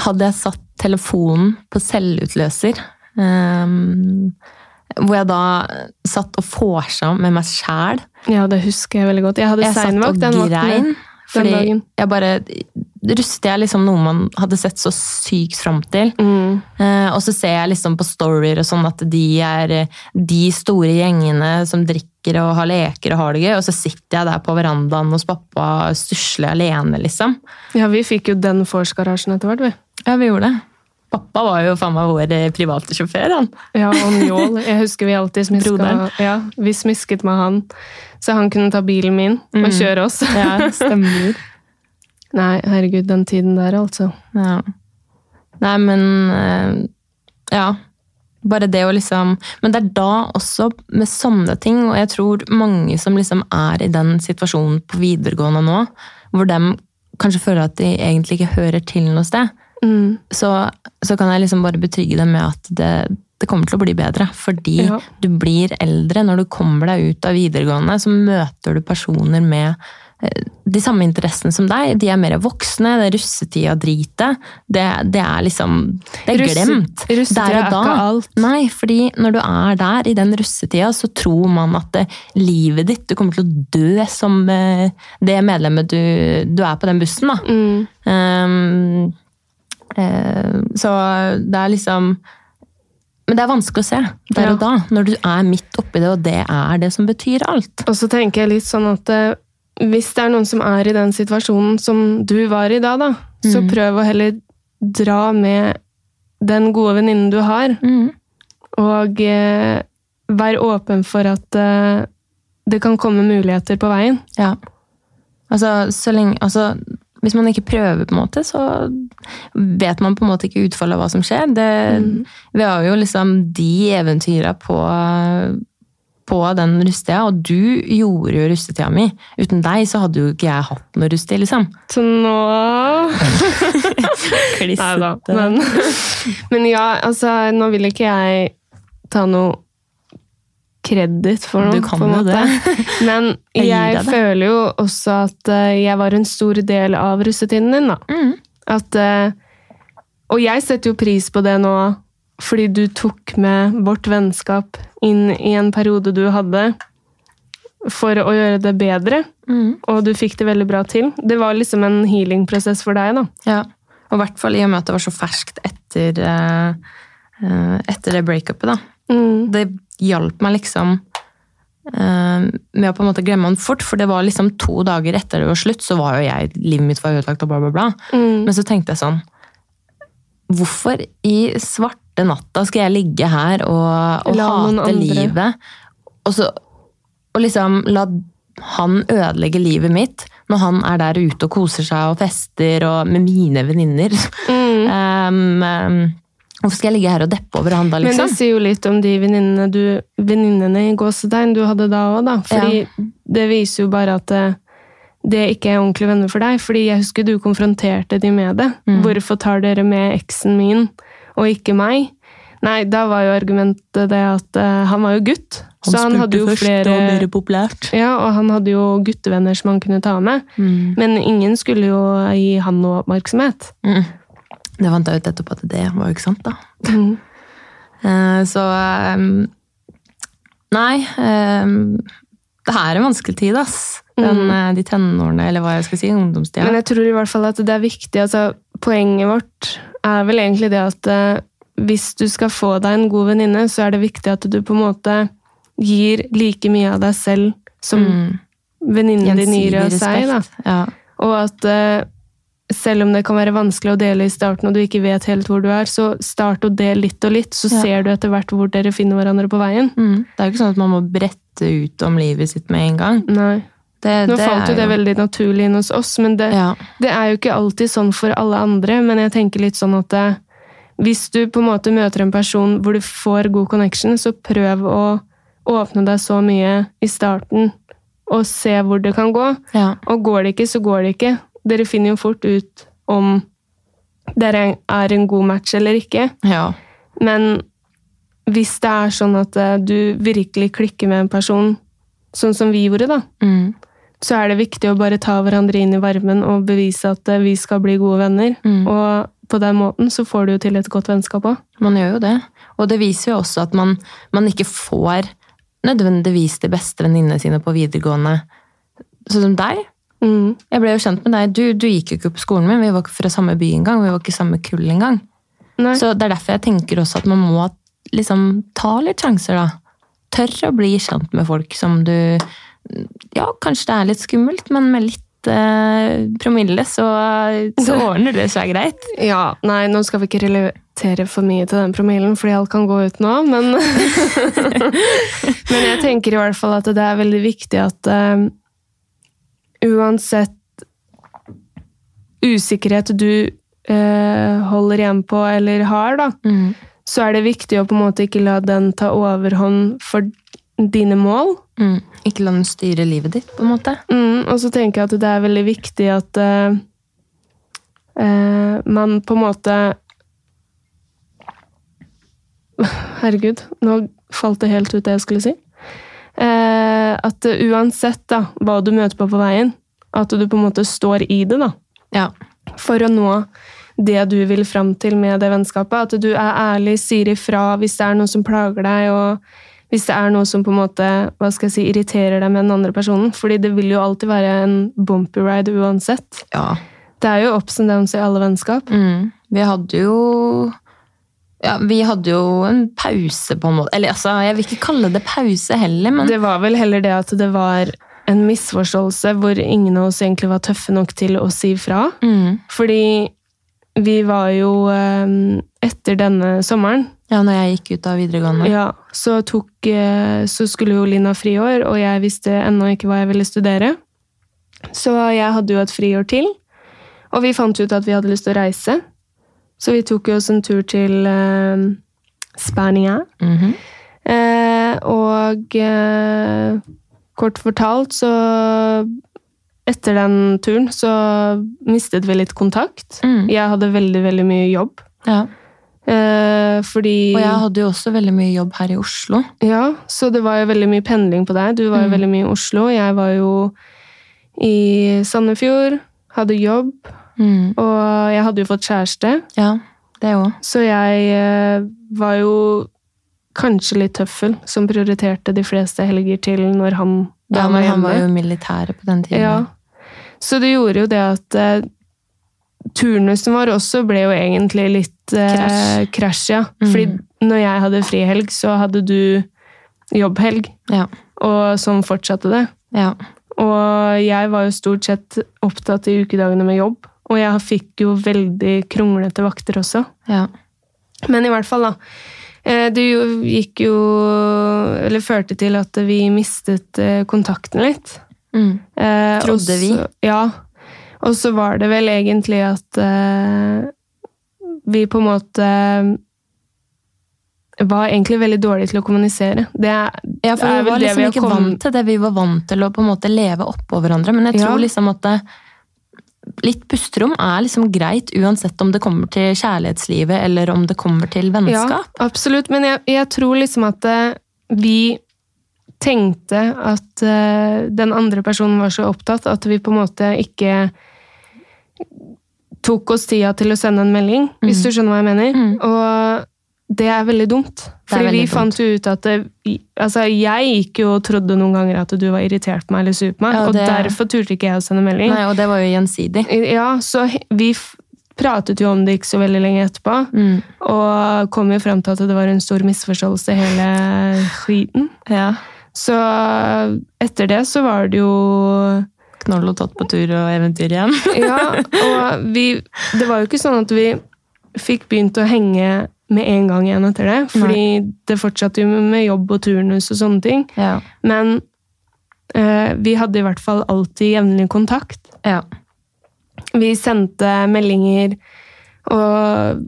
hadde jeg satt telefonen på selvutløser. Um, hvor jeg da satt og vorsa med meg sjæl. Ja, det husker jeg veldig godt. Jeg hadde Jeg seinvakt den vakten. Fordi jeg bare Rustet jeg liksom noe man hadde sett så sykt fram til. Mm. Eh, og så ser jeg liksom på storyer og sånn at de er eh, de store gjengene som drikker og har leker og har det gøy, og så sitter jeg der på verandaen hos pappa stusler alene, liksom. Ja, vi fikk jo den Force-garasjen etter hvert, vi. Ja, vi gjorde det. Pappa var jo faen meg vår eh, private sjåfør, han. Ja, og Njål. Jeg husker vi alltid smiska ja, Vi smisket med han, så han kunne ta bilen min og Mm. kjøre oss. Ja, stemmer. Nei, herregud, den tiden der, altså. Ja. Nei, men eh, Ja. Bare det å liksom Men det er da også med sånne ting, og jeg tror mange som liksom er i den situasjonen på videregående nå, hvor de kanskje føler at de egentlig ikke hører til noe sted, Mm. så, så kan jeg liksom bare betrygge dem med at det, det kommer til å bli bedre. Fordi Ja. du blir eldre. Når du kommer deg ut av videregående, så møter du personer med de samme interessene som deg. De er mer voksne. Det russetida-dritet, det, det er liksom Det er glemt. Russet, Der og er ikke alt. Nei, fordi når du er der i den russetida, så tror man at det, livet ditt Du kommer til å dø som eh, det medlemmet du, du er på den bussen, da. Mm. Um, uh, så det er liksom Men det er vanskelig å se der Ja. og da, når du er midt oppi det, og det er det som betyr alt. Og så tenker jeg litt sånn at eh, hvis det er noen som er i den situasjonen som du var i da, da, så Mm. prøv å heller dra med den gode venninnen du har, og eh, vær åpen for at eh, det kan komme muligheter på veien. Ja. Altså, så lenge Altså, hvis man ikke prøver, på en måte, så vet man på en måte ikke utfallet av hva som skjer. Det, Mm. Vi har jo liksom de eventyra på, på den rustetida, og du gjorde jo rustetida mi. Uten deg så hadde jo ikke jeg hatt noe rustetid, liksom. Så nå da. Men, men ja, altså, nå vil ikke jeg ta noe kreditt for noe. Du kan på en måte. det. Men Jeg jeg føler jo også at eh, jeg var en stor del av russetiden din, da. Mm. At, eh, og jeg setter jo pris på det nå, fordi du tok med vårt vennskap inn i en periode du hadde, for å gjøre det bedre. Mm. Og du fikk det veldig bra til. Det var liksom en healing-prosess for deg, da. Ja, og i hvert fall i og med at det var så ferskt etter, eh, eh, etter det breakupet, da. Mm. Det hjalp meg liksom eh, med å på en måte glemme han fort, for det var liksom to dager etter det var slutt, så var jo jeg, livet mitt var ødelagt og bla, bla, bla. Mm. Men så tenkte jeg sånn Hvorfor i svarte natta skal jeg ligge her og, og hate livet? Og, så, og liksom la han ødelegge livet mitt når han er der ute og koser seg og fester og med mine venninner. Mm. Um, um, Hvorfor skal jeg ligge her og deppe over han da, liksom? Men det liksom? sier jo litt om de venninnene i gåsetegn du hadde da òg, da. Fordi det viser jo bare at det, det ikke er ordentlige venner for deg. Fordi jeg husker du konfronterte de med det. Mm. Hvorfor tar dere med eksen min og ikke meg? Nei, da var jo argumentet det at uh, han var jo gutt. så han hadde jo flere populært. Ja, og han hadde jo guttevenner som han kunne ta med. Mm. Men ingen skulle jo gi han noe oppmerksomhet. Mm. Det fant jeg ut etterpå at det var jo ikke sant, da. Mm. Uh, Så um, Nei. Um, Det er en vanskelig tid, ass. Den, Mm. eh, de tenårene, eller hva jeg skal si, ungdomstida. Men jeg tror i hvert fall at det er viktig. altså Poenget vårt er vel egentlig det at eh, hvis du skal få deg en god venninne, så er det viktig at du på en måte gir like mye av deg selv som Mm. venninnen din gir av seg. Ja. Og at eh, selv om det kan være vanskelig å dele i starten, og du ikke vet helt hvor du er, så start å dele litt og litt, så Ja. ser du etter hvert hvor dere finner hverandre på veien. Mm. Det er jo ikke sånn at man må brette ut om livet sitt med en gang. Nei. Det, Nå det falt jo det veldig naturlig inn hos oss, men det, ja. Det er jo ikke alltid sånn for alle andre, men jeg tenker litt sånn at eh, hvis du på en måte møter en person hvor du får god connection, så prøv å åpne deg så mye i starten og se hvor det kan gå. ja. Og går det ikke, så går det ikke. Dere finner jo fort ut om dere er en god match eller ikke. ja. Men hvis det er sånn at eh, du virkelig klikker med en person, sånn som vi gjorde, da, Mm. Så er det viktig å bare ta hverandre inn i varmen og bevise at eh, vi skal bli gode venner. Mm. Og på den måten så får du jo til et godt vennskap òg. Man gjør jo det. Og det viser jo også at man, man ikke får nødvendigvis de beste venninnene sine på videregående. Sånn som deg. Mm. Jeg ble jo kjent med deg. Du, du gikk jo ikke på skolen min. Vi var ikke fra samme by engang. Vi var ikke samme kull engang. Nei. Så det er derfor jeg tenker også at man må liksom ta litt sjanser, da. Tørre å bli kjent med folk som du Ja, kanskje det er litt skummelt, men med litt eh, promille, så, så ordner det seg greit. Ja, nei, nå skal vi ikke relatere for mye til den promillen, fordi alt kan gå ut nå, men Men jeg tenker i hvert fall at det er veldig viktig at eh, uansett usikkerhet du eh, holder igjen på eller har, da, Mm. så er det viktig å på en måte ikke la den ta overhånd for dine mål. Mm. Ikke la den styre livet ditt, på en måte. Mm, og så tenker jeg at det er veldig viktig at uh, uh, man på en måte Herregud, nå falt det helt ut det jeg skulle si. Uh, at uansett da, hva du møter på på veien, at du på en måte står i det, da. Ja. For å nå det du vil fram til med det vennskapet. At du er ærlig, sier ifra hvis det er noe som plager deg, og hvis det er noe som på en måte, hva skal jeg si, irriterer deg med den andre personen. Fordi det vil jo alltid være en bumpy ride uansett. ja. Det er jo ups and downs i alle vennskap. Mm. Vi hadde jo ja, Vi hadde jo en pause, på en måte. Eller altså, jeg vil ikke kalle det pause heller, men Det var vel heller det at det var en misforståelse hvor ingen av oss egentlig var tøffe nok til å si fra. mm. Fordi vi var jo eh, Etter denne sommeren Ja, når jeg gikk ut av videregående. Ja, så, tok, eh, så skulle jo Lina friår, og jeg visste ennå ikke hva jeg ville studere. Så jeg hadde jo et friår til, og vi fant ut at vi hadde lyst til å reise. Så vi tok jo oss en tur til eh, Spania. Mhm. Eh, og eh, kort fortalt så Etter den turen så mistet vi litt kontakt. Mm. Jeg hadde veldig, veldig mye jobb. Ja. Eh, fordi Og jeg hadde jo også veldig mye jobb her i Oslo. Ja, så det var jo veldig mye pendling på deg. Du var jo Mm. veldig mye i Oslo. Jeg var jo i Sandefjord, hadde jobb, Mm. og jeg hadde jo fått kjæreste. Ja, det òg. Så jeg eh, var jo kanskje litt tøffel, som prioriterte de fleste helger til når han Ja, men han var jo militæret på den tiden. Ja. Så det gjorde jo det at eh, turnusen vår også ble jo egentlig litt Krasj. krasj. Ja. Mm. Fordi når jeg hadde frihelg, så hadde du jobbhelg. Ja. Og sånn fortsatte det. Ja. Og jeg var jo stort sett opptatt i ukedagene med jobb. Og jeg fikk jo veldig kronglete vakter også. ja. Men i hvert fall, da. eh, Det gikk jo Eller førte til at vi mistet eh, kontakten litt. Mm. Eh, Trodde også, vi. Ja. Og så var det vel egentlig at eh, vi på en måte var egentlig veldig dårlige til å kommunisere. Det er, Ja, for vi var liksom vi ikke kommet- vant til det. Vi var vant til å på en måte leve oppå hverandre. Men jeg Ja. tror liksom at det, litt pusterom er liksom greit, uansett om det kommer til kjærlighetslivet eller om det kommer til vennskap. Ja, absolutt. Men jeg, jeg tror liksom at det, vi tenkte at uh, den andre personen var så opptatt at vi på en måte ikke tok oss tida til å sende en melding, hvis du skjønner hva jeg mener. Mm. Og det er veldig dumt. Fordi veldig vi fant jo ut at det, altså Jeg gikk jo og trodde noen ganger at du var irritert på meg eller sur på meg, Ja, og det- derfor turte ikke jeg å sende melding. Nei, og det var jo gjensidig. Ja, så vi pratet jo om det ikke så veldig lenge etterpå. Mm. Og kom jo frem til at det var en stor misforståelse, hele skiten. Ja. Så etter det så var det jo Knoll og tott på tur og eventyr igjen. Ja, og vi Det var jo ikke sånn at vi fikk begynt å henge med en gang igjen etter det. Fordi det fortsatte jo med jobb og turnus og sånne ting. Ja. Men eh, vi hadde i hvert fall alltid jevnlig kontakt. ja. Vi sendte meldinger og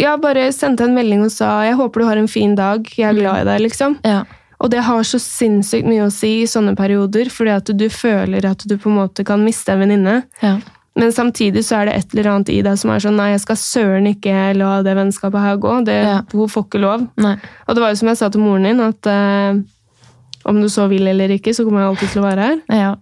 ja, bare sendte en melding og sa 'jeg håper du har en fin dag, jeg er glad i deg', liksom. ja. Og det har så sinnssykt mye å si i sånne perioder, fordi at du føler at du på en måte kan miste en venninne. ja. Men samtidig så er det et eller annet i deg som er sånn 'nei, jeg skal søren ikke la det vennskapet her gå'. Det, Ja. Hun får ikke lov. Nei. Og det var jo som jeg sa til moren din, at eh, om du så vil eller ikke, så kommer jeg alltid til å være her. Ja.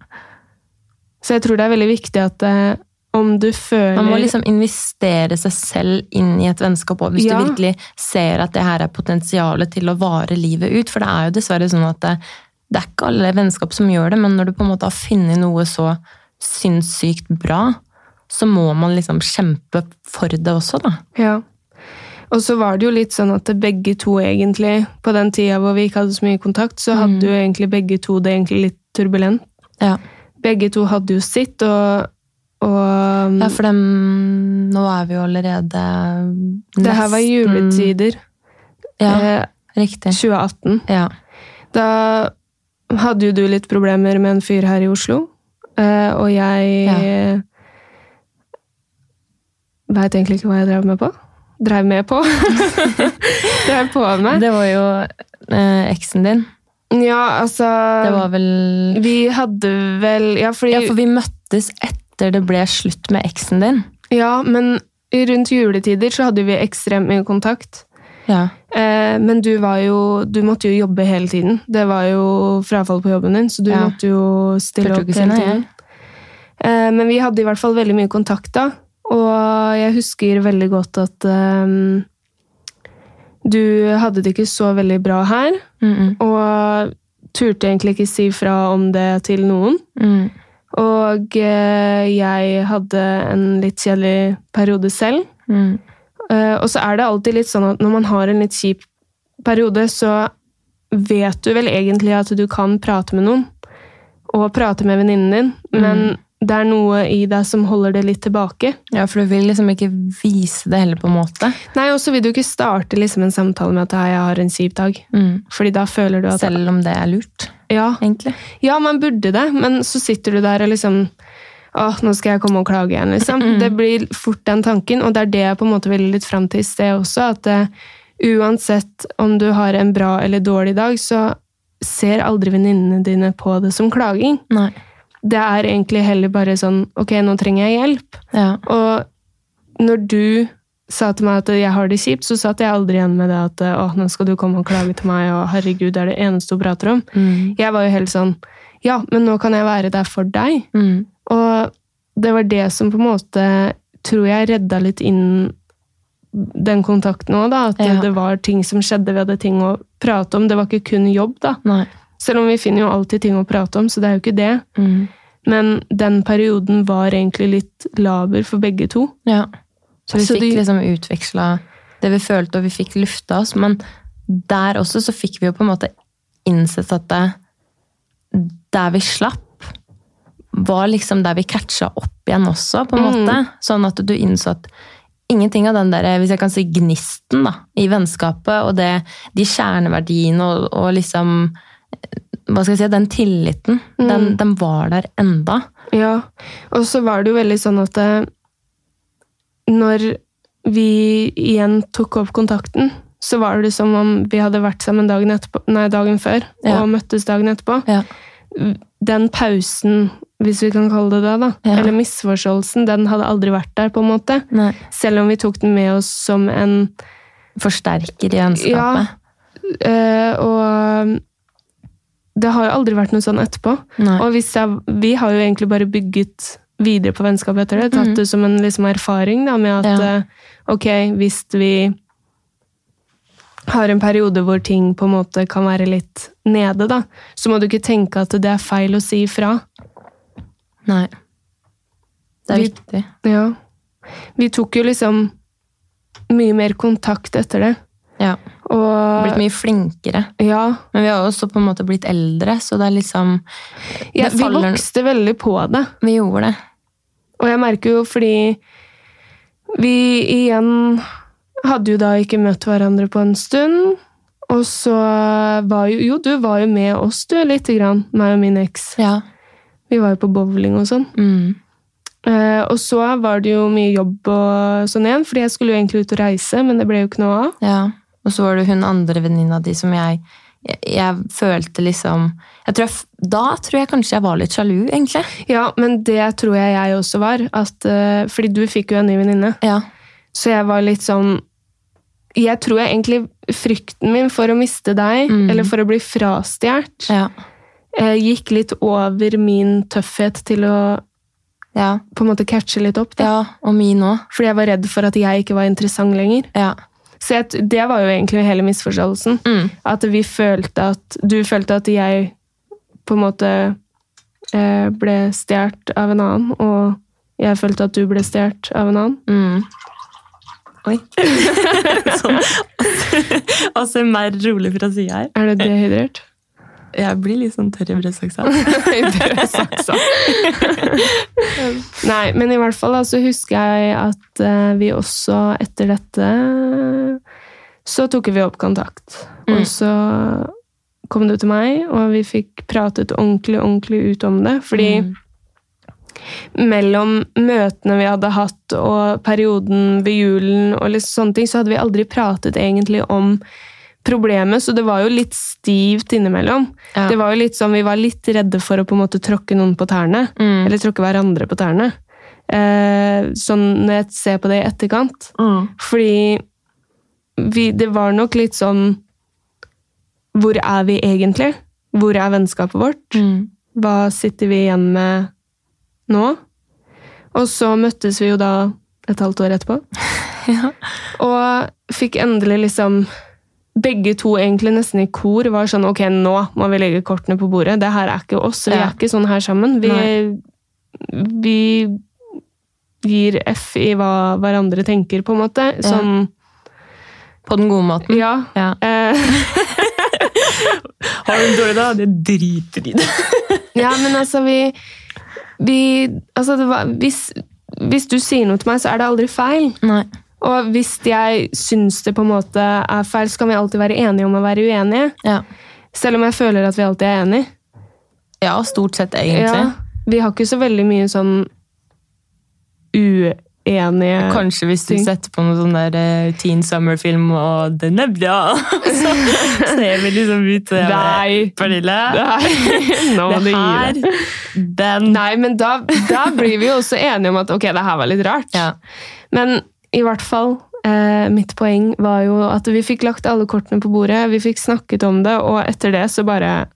Så jeg tror det er veldig viktig at eh, om du føler Man må liksom investere seg selv inn i et vennskap òg, hvis Ja. du virkelig ser at det her er potensialet til å vare livet ut. For det er jo dessverre sånn at det, det er ikke alle vennskap som gjør det, men når du på en måte har funnet noe så sinnssykt bra, så må man liksom kjempe for det også, da. Ja. Og så var det jo litt sånn at begge to egentlig, på den tida hvor vi ikke hadde så mye kontakt, så hadde jo egentlig begge to det egentlig litt turbulent. Ja, Begge to hadde jo sitt, og, og ja for dem Nå er vi jo allerede det her var juletider. Ja, Eh, riktig. 2018. Ja. Da hadde jo du litt problemer med en fyr her i Oslo, eh, og jeg Ja. Veit egentlig ikke hva jeg drev med på. Drev med på. drev på med. Det var jo eh, eksen din. Ja, altså Det var vel Vi hadde vel Ja, fordi Ja, for vi møttes etter det ble slutt med eksen din. Ja, men rundt juletider så hadde vi ekstremt mye kontakt. Ja. Eh, men du var jo Du måtte jo jobbe hele tiden. Det var jo frafall på jobben din, så du Ja. måtte jo stille opp hele tiden. Eh, men vi hadde i hvert fall veldig mye kontakt da. Og jeg husker veldig godt at ehm, du hadde det ikke så veldig bra her. Mm -mm. Og turte egentlig ikke si fra om det til noen. Mm. Og eh, jeg hadde en litt kjedelig periode selv. Mm. Eh, og så er det alltid litt sånn at når man har en litt kjip periode, så vet du vel egentlig at du kan prate med noen. Og prate med venninnen din. Men det er noe i deg som holder det litt tilbake. Ja, for du vil liksom ikke vise det heller, på en måte. Nei, Og så vil du ikke starte liksom en samtale med at jeg har en kjip dag. Mm. Fordi da føler du at Selv om det er lurt, Ja, egentlig. ja, man burde det, men så sitter du der og liksom Åh, nå skal jeg komme og klage igjen, liksom. Det blir fort den tanken, og det er det jeg på en måte ville litt fram til i sted også, at uh, uansett om du har en bra eller dårlig dag, så ser aldri venninnene dine på det som klaging. Nei. Det er egentlig heller bare sånn ok, nå trenger jeg hjelp. Ja. Og når du sa til meg at jeg har det kjipt, så satt jeg aldri igjen med det at å, nå skal du komme og klage til meg, og herregud, det er det eneste hun prater om. Mm. Jeg var jo helt sånn ja, men nå kan jeg være der for deg. Mm. Og det var det som på en måte tror jeg redda litt inn den kontakten òg, da. At Ja. det var ting som skjedde, vi hadde ting å prate om. Det var ikke kun jobb, da. Nei. Selv om vi finner jo alltid ting å prate om, så det er jo ikke det. Mm. Men den perioden var egentlig litt laber for begge to. Ja. Så vi Så fikk du... liksom utveksla det vi følte, og vi fikk lufta oss. Men der også så fikk vi jo på en måte innsett at det, der vi slapp, var liksom der vi catcha opp igjen også, på en Mm. måte. Sånn at du innså at ingenting av den der, hvis jeg kan si gnisten da, i vennskapet, og det, de kjerneverdiene og, og liksom hva skal jeg si, den tilliten, den, den var der enda. Ja, og så var det jo veldig sånn at eh, når vi igjen tok opp kontakten, så var det som om vi hadde vært sammen dagen, etterpå, nei, dagen før Ja. og møttes dagen etterpå. Ja. Den pausen, hvis vi kan kalle det det, da, Ja. eller misforståelsen, den hadde aldri vært der, på en måte. Nei. Selv om vi tok den med oss som en Forsterker i ønskapet. Ja, øh, Og det har jo aldri vært noe sånn etterpå. Nei. Og jeg, vi har jo egentlig bare bygget videre på vennskapet etter det. Tatt mm. det som en liksom, erfaring da, med at Ja. eh, ok, hvis vi har en periode hvor ting på en måte kan være litt nede, da, så må du ikke tenke at det er feil å si ifra. Nei. Det er Vi- viktig. Ja. Vi tok jo liksom mye mer kontakt etter det. Ja. Og Blitt mye flinkere. ja, Men vi har også på en måte blitt eldre, så det er liksom ja, vi vokste veldig på det. Vi gjorde det. Og jeg merker jo fordi vi igjen hadde jo da ikke møtt hverandre på en stund. Og så var jo Jo, du var jo med oss, du, lite grann. Meg og min eks. Ja. Vi var jo på bowling og sånn. Mm. Eh, og så var det jo mye jobb og sånn igjen, fordi jeg skulle jo egentlig ut og reise, men det ble jo ikke noe av. ja. Og så var det hun andre venninna di som jeg, jeg Jeg følte liksom jeg tror Da tror jeg kanskje jeg var litt sjalu, egentlig. Ja, men det tror jeg jeg også var. At, eh, fordi du fikk jo en ny venninne. Ja. Så jeg var litt sånn Jeg tror jeg egentlig frykten min for å miste deg, Mm. eller for å bli frastjålet, Ja. eh, gikk litt over min tøffhet til å Ja. på en måte catche litt opp. Da. ja. Og min også. Fordi jeg var redd for at jeg ikke var interessant lenger. Ja. Så jeg, det var jo egentlig hele misforståelsen. Mm. At vi følte at Du følte at jeg på en måte eh, ble stjålet av en annen, og jeg følte at du ble stjålet av en annen. Mm. Oi. sånn. Altså mer rolig fra sida her. Er det dehydrert? Jeg blir litt sånn tørr i brødsaksa. Brødsaksa. Nei, men i hvert fall så altså, husker jeg at uh, vi også etter dette så tok vi opp kontakt. Mm. Og så kom du til meg, og vi fikk pratet ordentlig, ordentlig ut om det. Fordi Mm. mellom møtene vi hadde hatt og perioden ved julen, og litt sånne ting, så hadde vi aldri pratet egentlig om problemet, så det var jo litt stivt innimellom. Ja. Det var jo litt sånn, Vi var litt redde for å på en måte tråkke noen på tærne. Mm. Eller tråkke hverandre på tærne. Eh, sånn når jeg ser på det i etterkant. Mm. Fordi vi, det var nok litt sånn Hvor er vi egentlig? Hvor er vennskapet vårt? Mm. Hva sitter vi igjen med nå? Og så møttes vi jo da et halvt år etterpå. Ja. Og fikk endelig liksom Begge to egentlig nesten i kor var sånn Ok, nå må vi legge kortene på bordet. Det her er ikke oss. Vi Ja. er ikke sånn her sammen. Vi, vi gir F i hva hverandre tenker, på en måte. Sånn På den gode måten. Ja. Ja. Har du en dårlig dag? Det driter i det. ja, men altså, vi, vi Altså, det var hvis, hvis du sier noe til meg, så er det aldri feil. Nei. Og hvis jeg syns det på en måte er feil, så kan vi alltid være enige om å være uenige. Ja. Selv om jeg føler at vi alltid er enige. ja, stort sett, egentlig. Ja, vi har ikke så veldig mye sånn uenige Kanskje hvis du ting. setter på noe sånn der eh, Teen Summer-film, og den er bra, så ser vi liksom ut til Nei. Pernille, Nei, nå må du det gi deg. den Nei, men da, da blir vi jo også enige om at ok, det her var litt rart. Ja. Men i hvert fall, eh, mitt poeng var jo at vi fikk lagt alle kortene på bordet, vi fikk snakket om det, og etter det så bare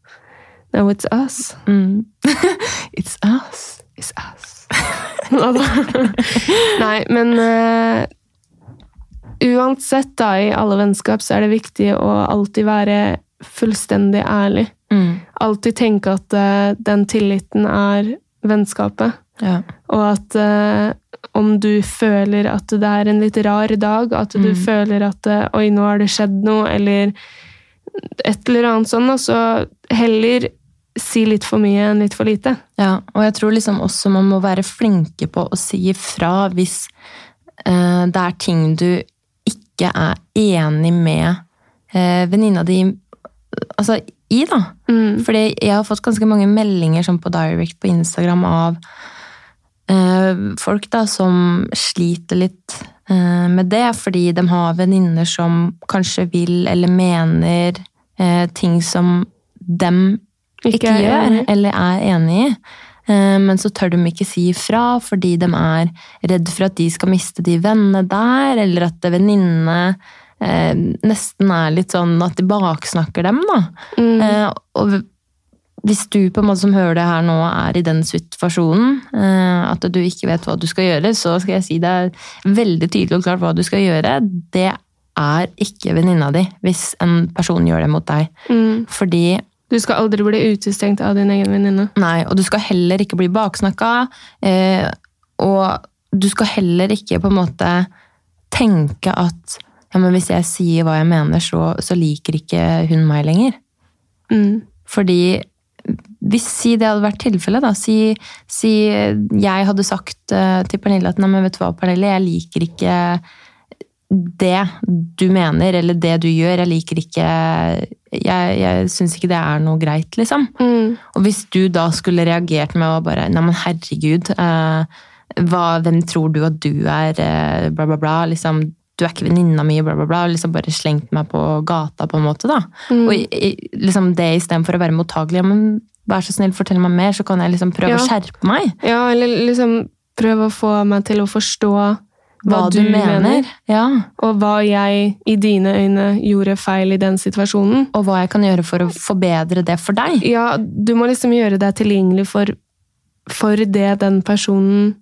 No, it's us. mm. It's us. It's us. Nei, men eh, uansett da, i alle vennskap så er det viktig å alltid være fullstendig ærlig. Mm. Alltid tenke at eh, den tilliten er vennskapet. Ja. Og at eh, om du føler at det er en litt rar dag, at du Mm. føler at eh, oi, nå har det skjedd noe, eller et eller annet sånn, og så heller si litt for mye enn litt for lite. Ja, og jeg tror liksom også man må være flinke på å si ifra hvis eh, det er ting du ikke er enig med eh, venninna di altså, i, da. Mm. Fordi jeg har fått ganske mange meldinger sånn på direct på Instagram av folk da som sliter litt eh, med det, fordi de har venninner som kanskje vil eller mener eh, ting som dem ikke, Ikke gjør eller er enig i. Eh, Men så tør de ikke si ifra fordi de er redd for at de skal miste de vennene der, eller at venninnene eh, nesten er litt sånn at de baksnakker dem, da. Mm. Eh, og hvis du på en måte som hører det her nå er i den situasjonen, eh, at du ikke vet hva du skal gjøre, så skal jeg si det er veldig tydelig og klart hva du skal gjøre. Det er ikke venninna di hvis en person gjør det mot deg. Mm. Fordi Du skal aldri bli utestengt av din egen venninne. Nei, og du skal heller ikke bli baksnakka. Eh, og du skal heller ikke på en måte tenke at ja, men hvis jeg sier hva jeg mener, så, så liker ikke hun meg lenger. Mm. Fordi hvis si det hadde vært tilfellet, da. Si, si jeg hadde sagt eh, til Pernille at nei, men vet du hva, Pernille, jeg liker ikke det du mener, eller det du gjør. Jeg liker ikke Jeg, jeg syns ikke det er noe greit, liksom. Mm. Og hvis du da skulle reagert med å bare Nei, men herregud. Eh, hva, hvem tror du at du er? Eh, bla, bla, bla. Liksom, du er ikke venninna mi, bla, bla, bla. Liksom bare slengt meg på gata, på en måte. da. Mm. Og liksom det istedenfor å være mottagelig. Ja, men vær så snill, fortell meg mer, så kan jeg liksom prøve Ja. å skjerpe meg. Ja, eller liksom prøve å få meg til å forstå Hva, du, mener. Ja. og hva jeg i dine øyne gjorde feil i den situasjonen. Og hva jeg kan gjøre for å forbedre det for deg. Ja, du må liksom gjøre deg tilgjengelig for, for det den personen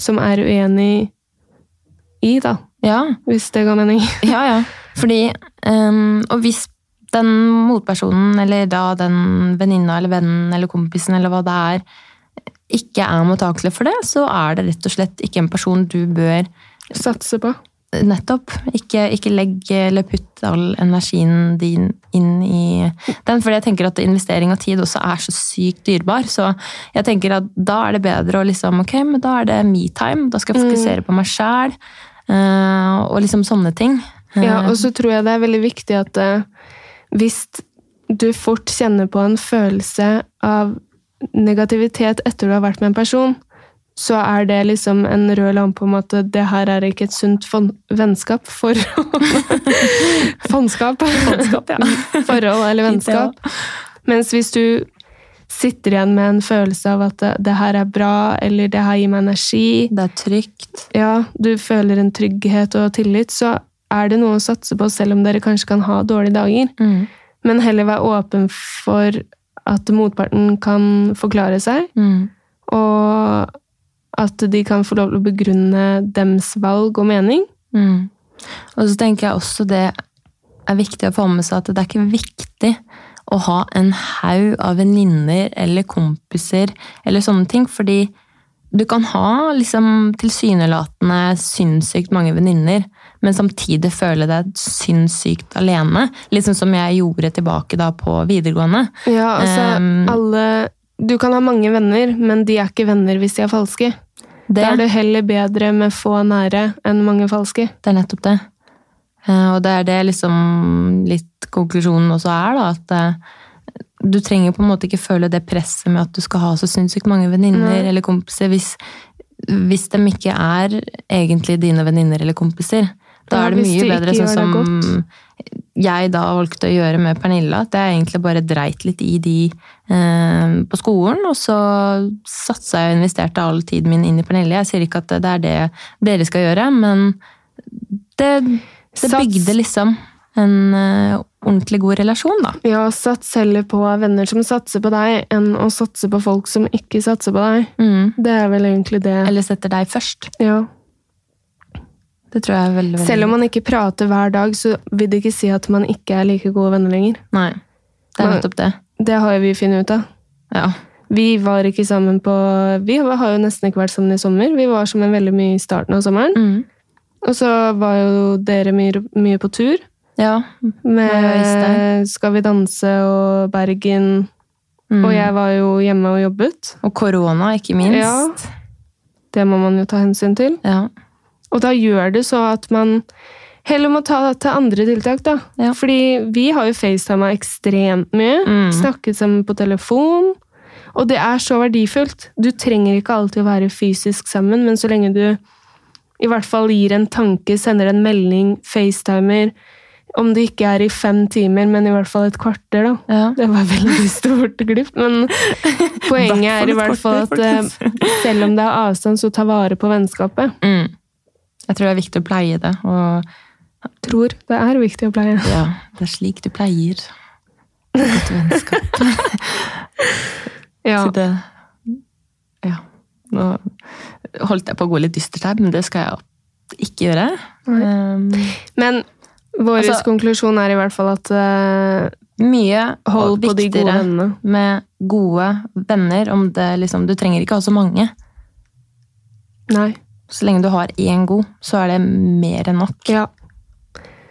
som er uenig i, da. Ja, Hvis det ga mening. ja. ja. Fordi um, Og hvis den motpersonen, eller da den venninna eller vennen eller kompisen eller hva det er, ikke er mottakelig for det, så er det rett og slett ikke en person du bør Satse på. Nettopp. Ikke, ikke legg eller putt all energien din inn i den. fordi jeg tenker at investering av tid også er så sykt dyrbar. Så jeg tenker at da er det bedre å liksom Ok, men da er det me-time. Da skal jeg fokusere på meg sjæl. Og liksom sånne ting. Ja, Eh, og så tror jeg det er veldig viktig at eh, hvis du fort kjenner på en følelse av negativitet etter du har vært med en person, så er det liksom en rød lampe om at det her er ikke et sunt vennskap. For Fondskap. Fondskap, ja. Forhold eller vennskap. Mens hvis du sitter igjen med en følelse av at det, det her er bra, eller det her gir meg energi, det er trygt. ja, du føler en trygghet og tillit, så er det noe å satse på, selv om dere kanskje kan ha dårlige dager. Mm. Men heller være åpen for at motparten kan forklare seg, Mm. og at de kan få lov til å begrunne dems valg og mening. Mm. Og så tenker jeg også det er viktig å få med seg at det er ikke viktig å ha en haug av venninner eller kompiser eller sånne ting, fordi du kan ha liksom tilsynelatende sinnssykt mange venninner, men samtidig føle deg sinnssykt alene. Sånn som jeg gjorde tilbake da på videregående. Ja, altså, Um, alle Du kan ha mange venner, men de er ikke venner hvis de er falske. Det, Da er det heller bedre med få nære enn mange falske. Det er nettopp det. Eh, Og det er det liksom litt konklusjonen også er, da. At eh, du trenger på en måte ikke føle det presset med at du skal ha så sinnssykt mange venninner mm. eller kompiser hvis, hvis de ikke er egentlig dine venninner eller kompiser. Da er det mye bedre sånn som jeg da valgte å gjøre med Pernilla. At jeg egentlig bare dreit litt i de eh, på skolen, og så satsa jeg og investerte all tiden min inn i Pernille. Jeg sier ikke at det er det dere skal gjøre, men det, det Sats. bygde liksom en eh, ordentlig god relasjon, da. Ja, sats heller på venner som satser på deg, enn å satse på folk som ikke satser på deg. Mm. Det er vel egentlig det. Eller setter deg først. Ja. Det tror jeg er veldig, veldig Selv om man ikke prater hver dag, så vil det ikke si at man ikke er like gode venner lenger. Nei. Det er nettopp det. Det har vi funnet ut av. Ja. Vi var ikke sammen på Vi har jo nesten ikke vært sammen i sommer. Vi var sammen veldig mye i starten av sommeren. Mm. Og så var jo dere mye, mye på tur. Ja. Med Skal vi danse og Bergen. Mm. Og jeg var jo hjemme og jobbet. Og korona, ikke minst. Ja. Det må man jo ta hensyn til. Ja. Og da gjør det så at man heller må ta til andre tiltak, da. Ja. Fordi vi har jo facetima ekstremt mye. Mm. Snakket sammen på telefon. Og det er så verdifullt. Du trenger ikke alltid å være fysisk sammen, men så lenge du i hvert fall gir en tanke, sender en melding, facetimer. Om det ikke er i fem timer, men i hvert fall et kvarter, da. Ja. Det var veldig stort glipp, men poenget er i hvert fall at eh, selv om det er avstand, så ta vare på vennskapet. Mm. Jeg tror det er viktig å pleie det, og Tror det er viktig å pleie. ja, det er slik du pleier et vennskap. Ja. Så det Ja. Nå holdt jeg på å gå litt dystert her, men det skal jeg ikke gjøre. Um, Men vår Altså- konklusjon er i hvert fall at uh, mye hold på de gode vennene. med gode venner. Om det liksom, du trenger ikke ha så mange. Nei. Så lenge du har én god, så er det mer enn nok. Ja.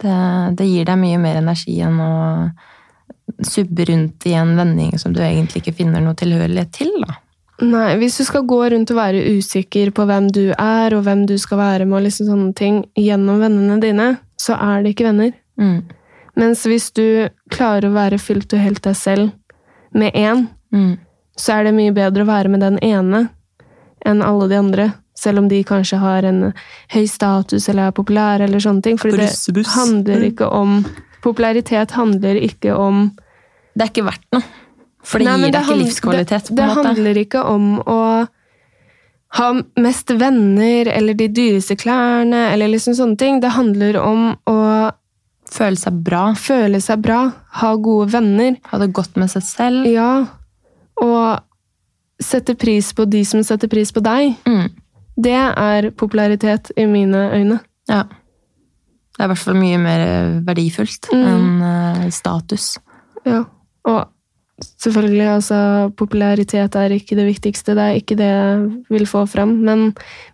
Det, det gir deg mye mer energi enn å subbe rundt i en vending som du egentlig ikke finner noe tilhørighet til. da. Nei, hvis du skal gå rundt og være usikker på hvem du er, og hvem du skal være med, og liksom sånne ting, gjennom vennene dine, så er det ikke venner. Mm. Mens hvis du klarer å være fullt og helt deg selv med én, Mm. så er det mye bedre å være med den ene enn alle de andre. Selv om de kanskje har en høy status eller er populære eller sånne ting. For det handler ikke om Popularitet handler ikke om Det er ikke verdt noe. For det Nei, gir deg ikke hand- livskvalitet. Det, det handler ikke om å ha mest venner eller de dyreste klærne eller liksom sånne ting. Det handler om å Føle seg bra. føle seg bra, ha gode venner. Ha det godt med seg selv. Ja, og sette pris på de som setter pris på deg. Mm. Det er popularitet i mine øyne. Ja. Det er i hvert fall mye mer verdifullt Mm. enn eh, status. Ja, og selvfølgelig, altså, popularitet er ikke det viktigste, det er ikke det jeg vil få fram, men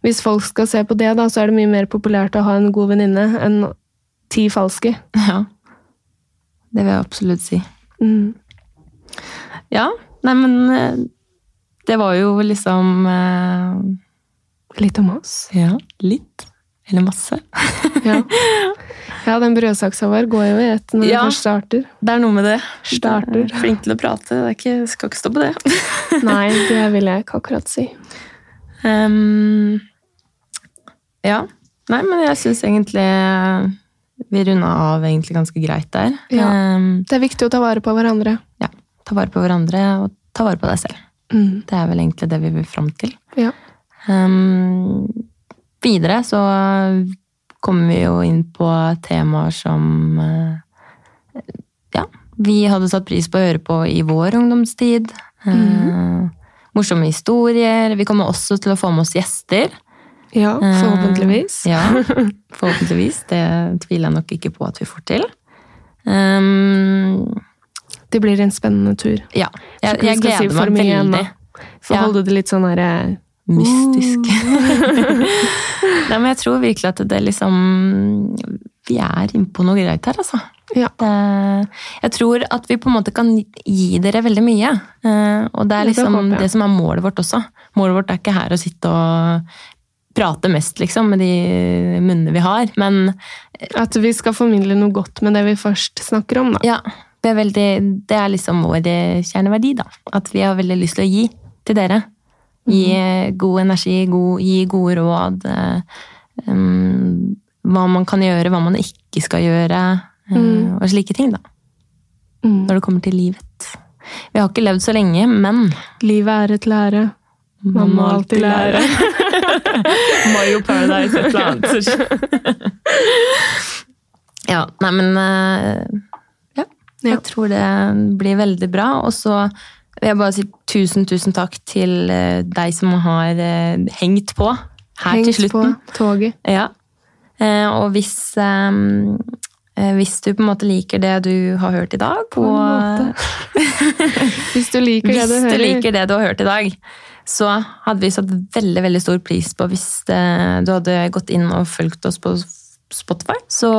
hvis folk skal se på det, da, så er det mye mer populært å ha en god venninne enn ti falske. Ja. Det vil jeg absolutt si. Mm. Ja, nei, men eh, det var jo liksom eh, Litt om oss. Ja, litt. Eller masse. Ja, ja den brødsaksa vår går jo i ett når Ja. den først starter. Det er noe med det. Starter. Jeg er Flink til å prate. Det ikke, skal ikke stå på det. Nei, det vil jeg ikke akkurat si. Um, ja. Nei, men jeg syns egentlig vi runda av egentlig ganske greit der. Ja. Um, Det er viktig å ta vare på hverandre. ja. Ta vare på hverandre, og ta vare på deg selv. Mm. Det er vel egentlig det vi vil fram til. Ja. Um, videre så kommer vi jo inn på temaer som eh, ja, vi hadde satt pris på å høre på i vår ungdomstid. Eh, morsomme historier. Vi kommer også til å få med oss gjester. ja, Eh, forhåpentligvis. Ja, forhåpentligvis. Det tviler jeg nok ikke på at vi får til. Um, Det blir en spennende tur. ja, jeg, jeg gleder si meg veldig. For å holde det litt sånn herre Mystisk. Nei, men jeg tror virkelig at det liksom Vi er innpå noe greit her, altså. Ja. Det, jeg tror at vi på en måte kan gi dere veldig mye. eh, Og det er liksom det det, som er målet vårt også. Målet vårt er ikke her å sitte og prate mest, liksom, med de munnene vi har. Men At vi skal formidle noe godt med det vi først snakker om, da. ja, det er, veldig, det er liksom vår eh, kjerneverdi, da. At vi har veldig lyst til å gi til dere. Gi eh, god energi, god, gi gode råd. um, hva man kan gjøre, hva man ikke skal gjøre. Mm. Og slike ting, da. Mm. Når det kommer til livet. Vi har ikke levd så lenge, men Livet er et lære. Man må alltid lære. Mayo Paradise, et eller annet. ja, nei, men eh, ja. Jeg Ja. tror det blir veldig bra. Og så vil jeg bare si tusen, tusen takk til eh, deg som har eh, hengt på her Hengt til slutten. Hengt på toget. Ja. Eh, og hvis hvis du på en måte liker det du har hørt i dag, På en måte. Hvis du liker det du du liker det du har hørt i dag, så hadde vi satt veldig veldig stor pris på hvis du hadde gått inn og fulgt oss på Spotify. Så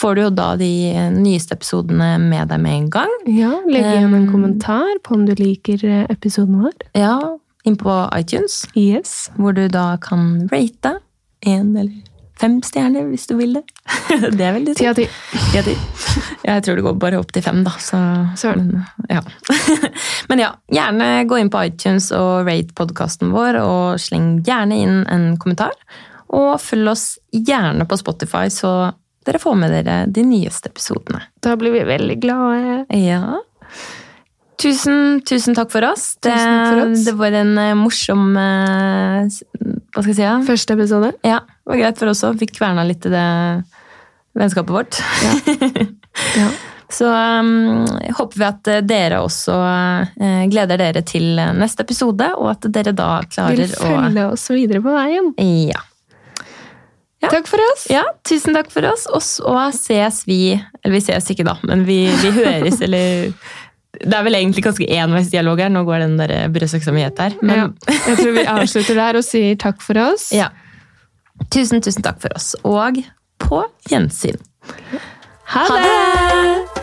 får du jo da de nyeste episodene med deg med en gang. Ja, Legg igjen en kommentar på om du liker eh, episoden vår. Ja, inn på iTunes, Yes. hvor du da kan rate én eller fem stjerner hvis du vil det. det er veldig Ti av ti. Jeg tror det går bare opp til fem, da. Så, men, ja. men ja, gjerne gå inn på iTunes og rate podkasten vår, og sleng gjerne inn en kommentar. Og følg oss gjerne på Spotify, så dere får med dere de nyeste episodene. Da blir vi veldig glade. Ja. Tusen, tusen takk for oss. Det, takk for oss. det var en eh, morsom eh, Hva skal jeg si? Ja? Første episode. ja, det var greit for oss òg. Fikk kverna litt i det vennskapet vårt. Ja. Så um, håper vi at eh, dere også uh, gleder dere til neste episode, og at dere da klarer å Vil følge oss videre på veien. ja. Ja. Takk for oss. ja, tusen takk for oss. Og så ses vi Eller vi ses ikke, da, men vi, vi høres, eller Det er vel egentlig ganske enveisdialog her. Nå går den der brødsøksa mi het her. Men Ja. Jeg tror vi avslutter der og sier takk for oss. ja. Tusen, tusen takk for oss. Og på gjensyn. Ha Ha det! det!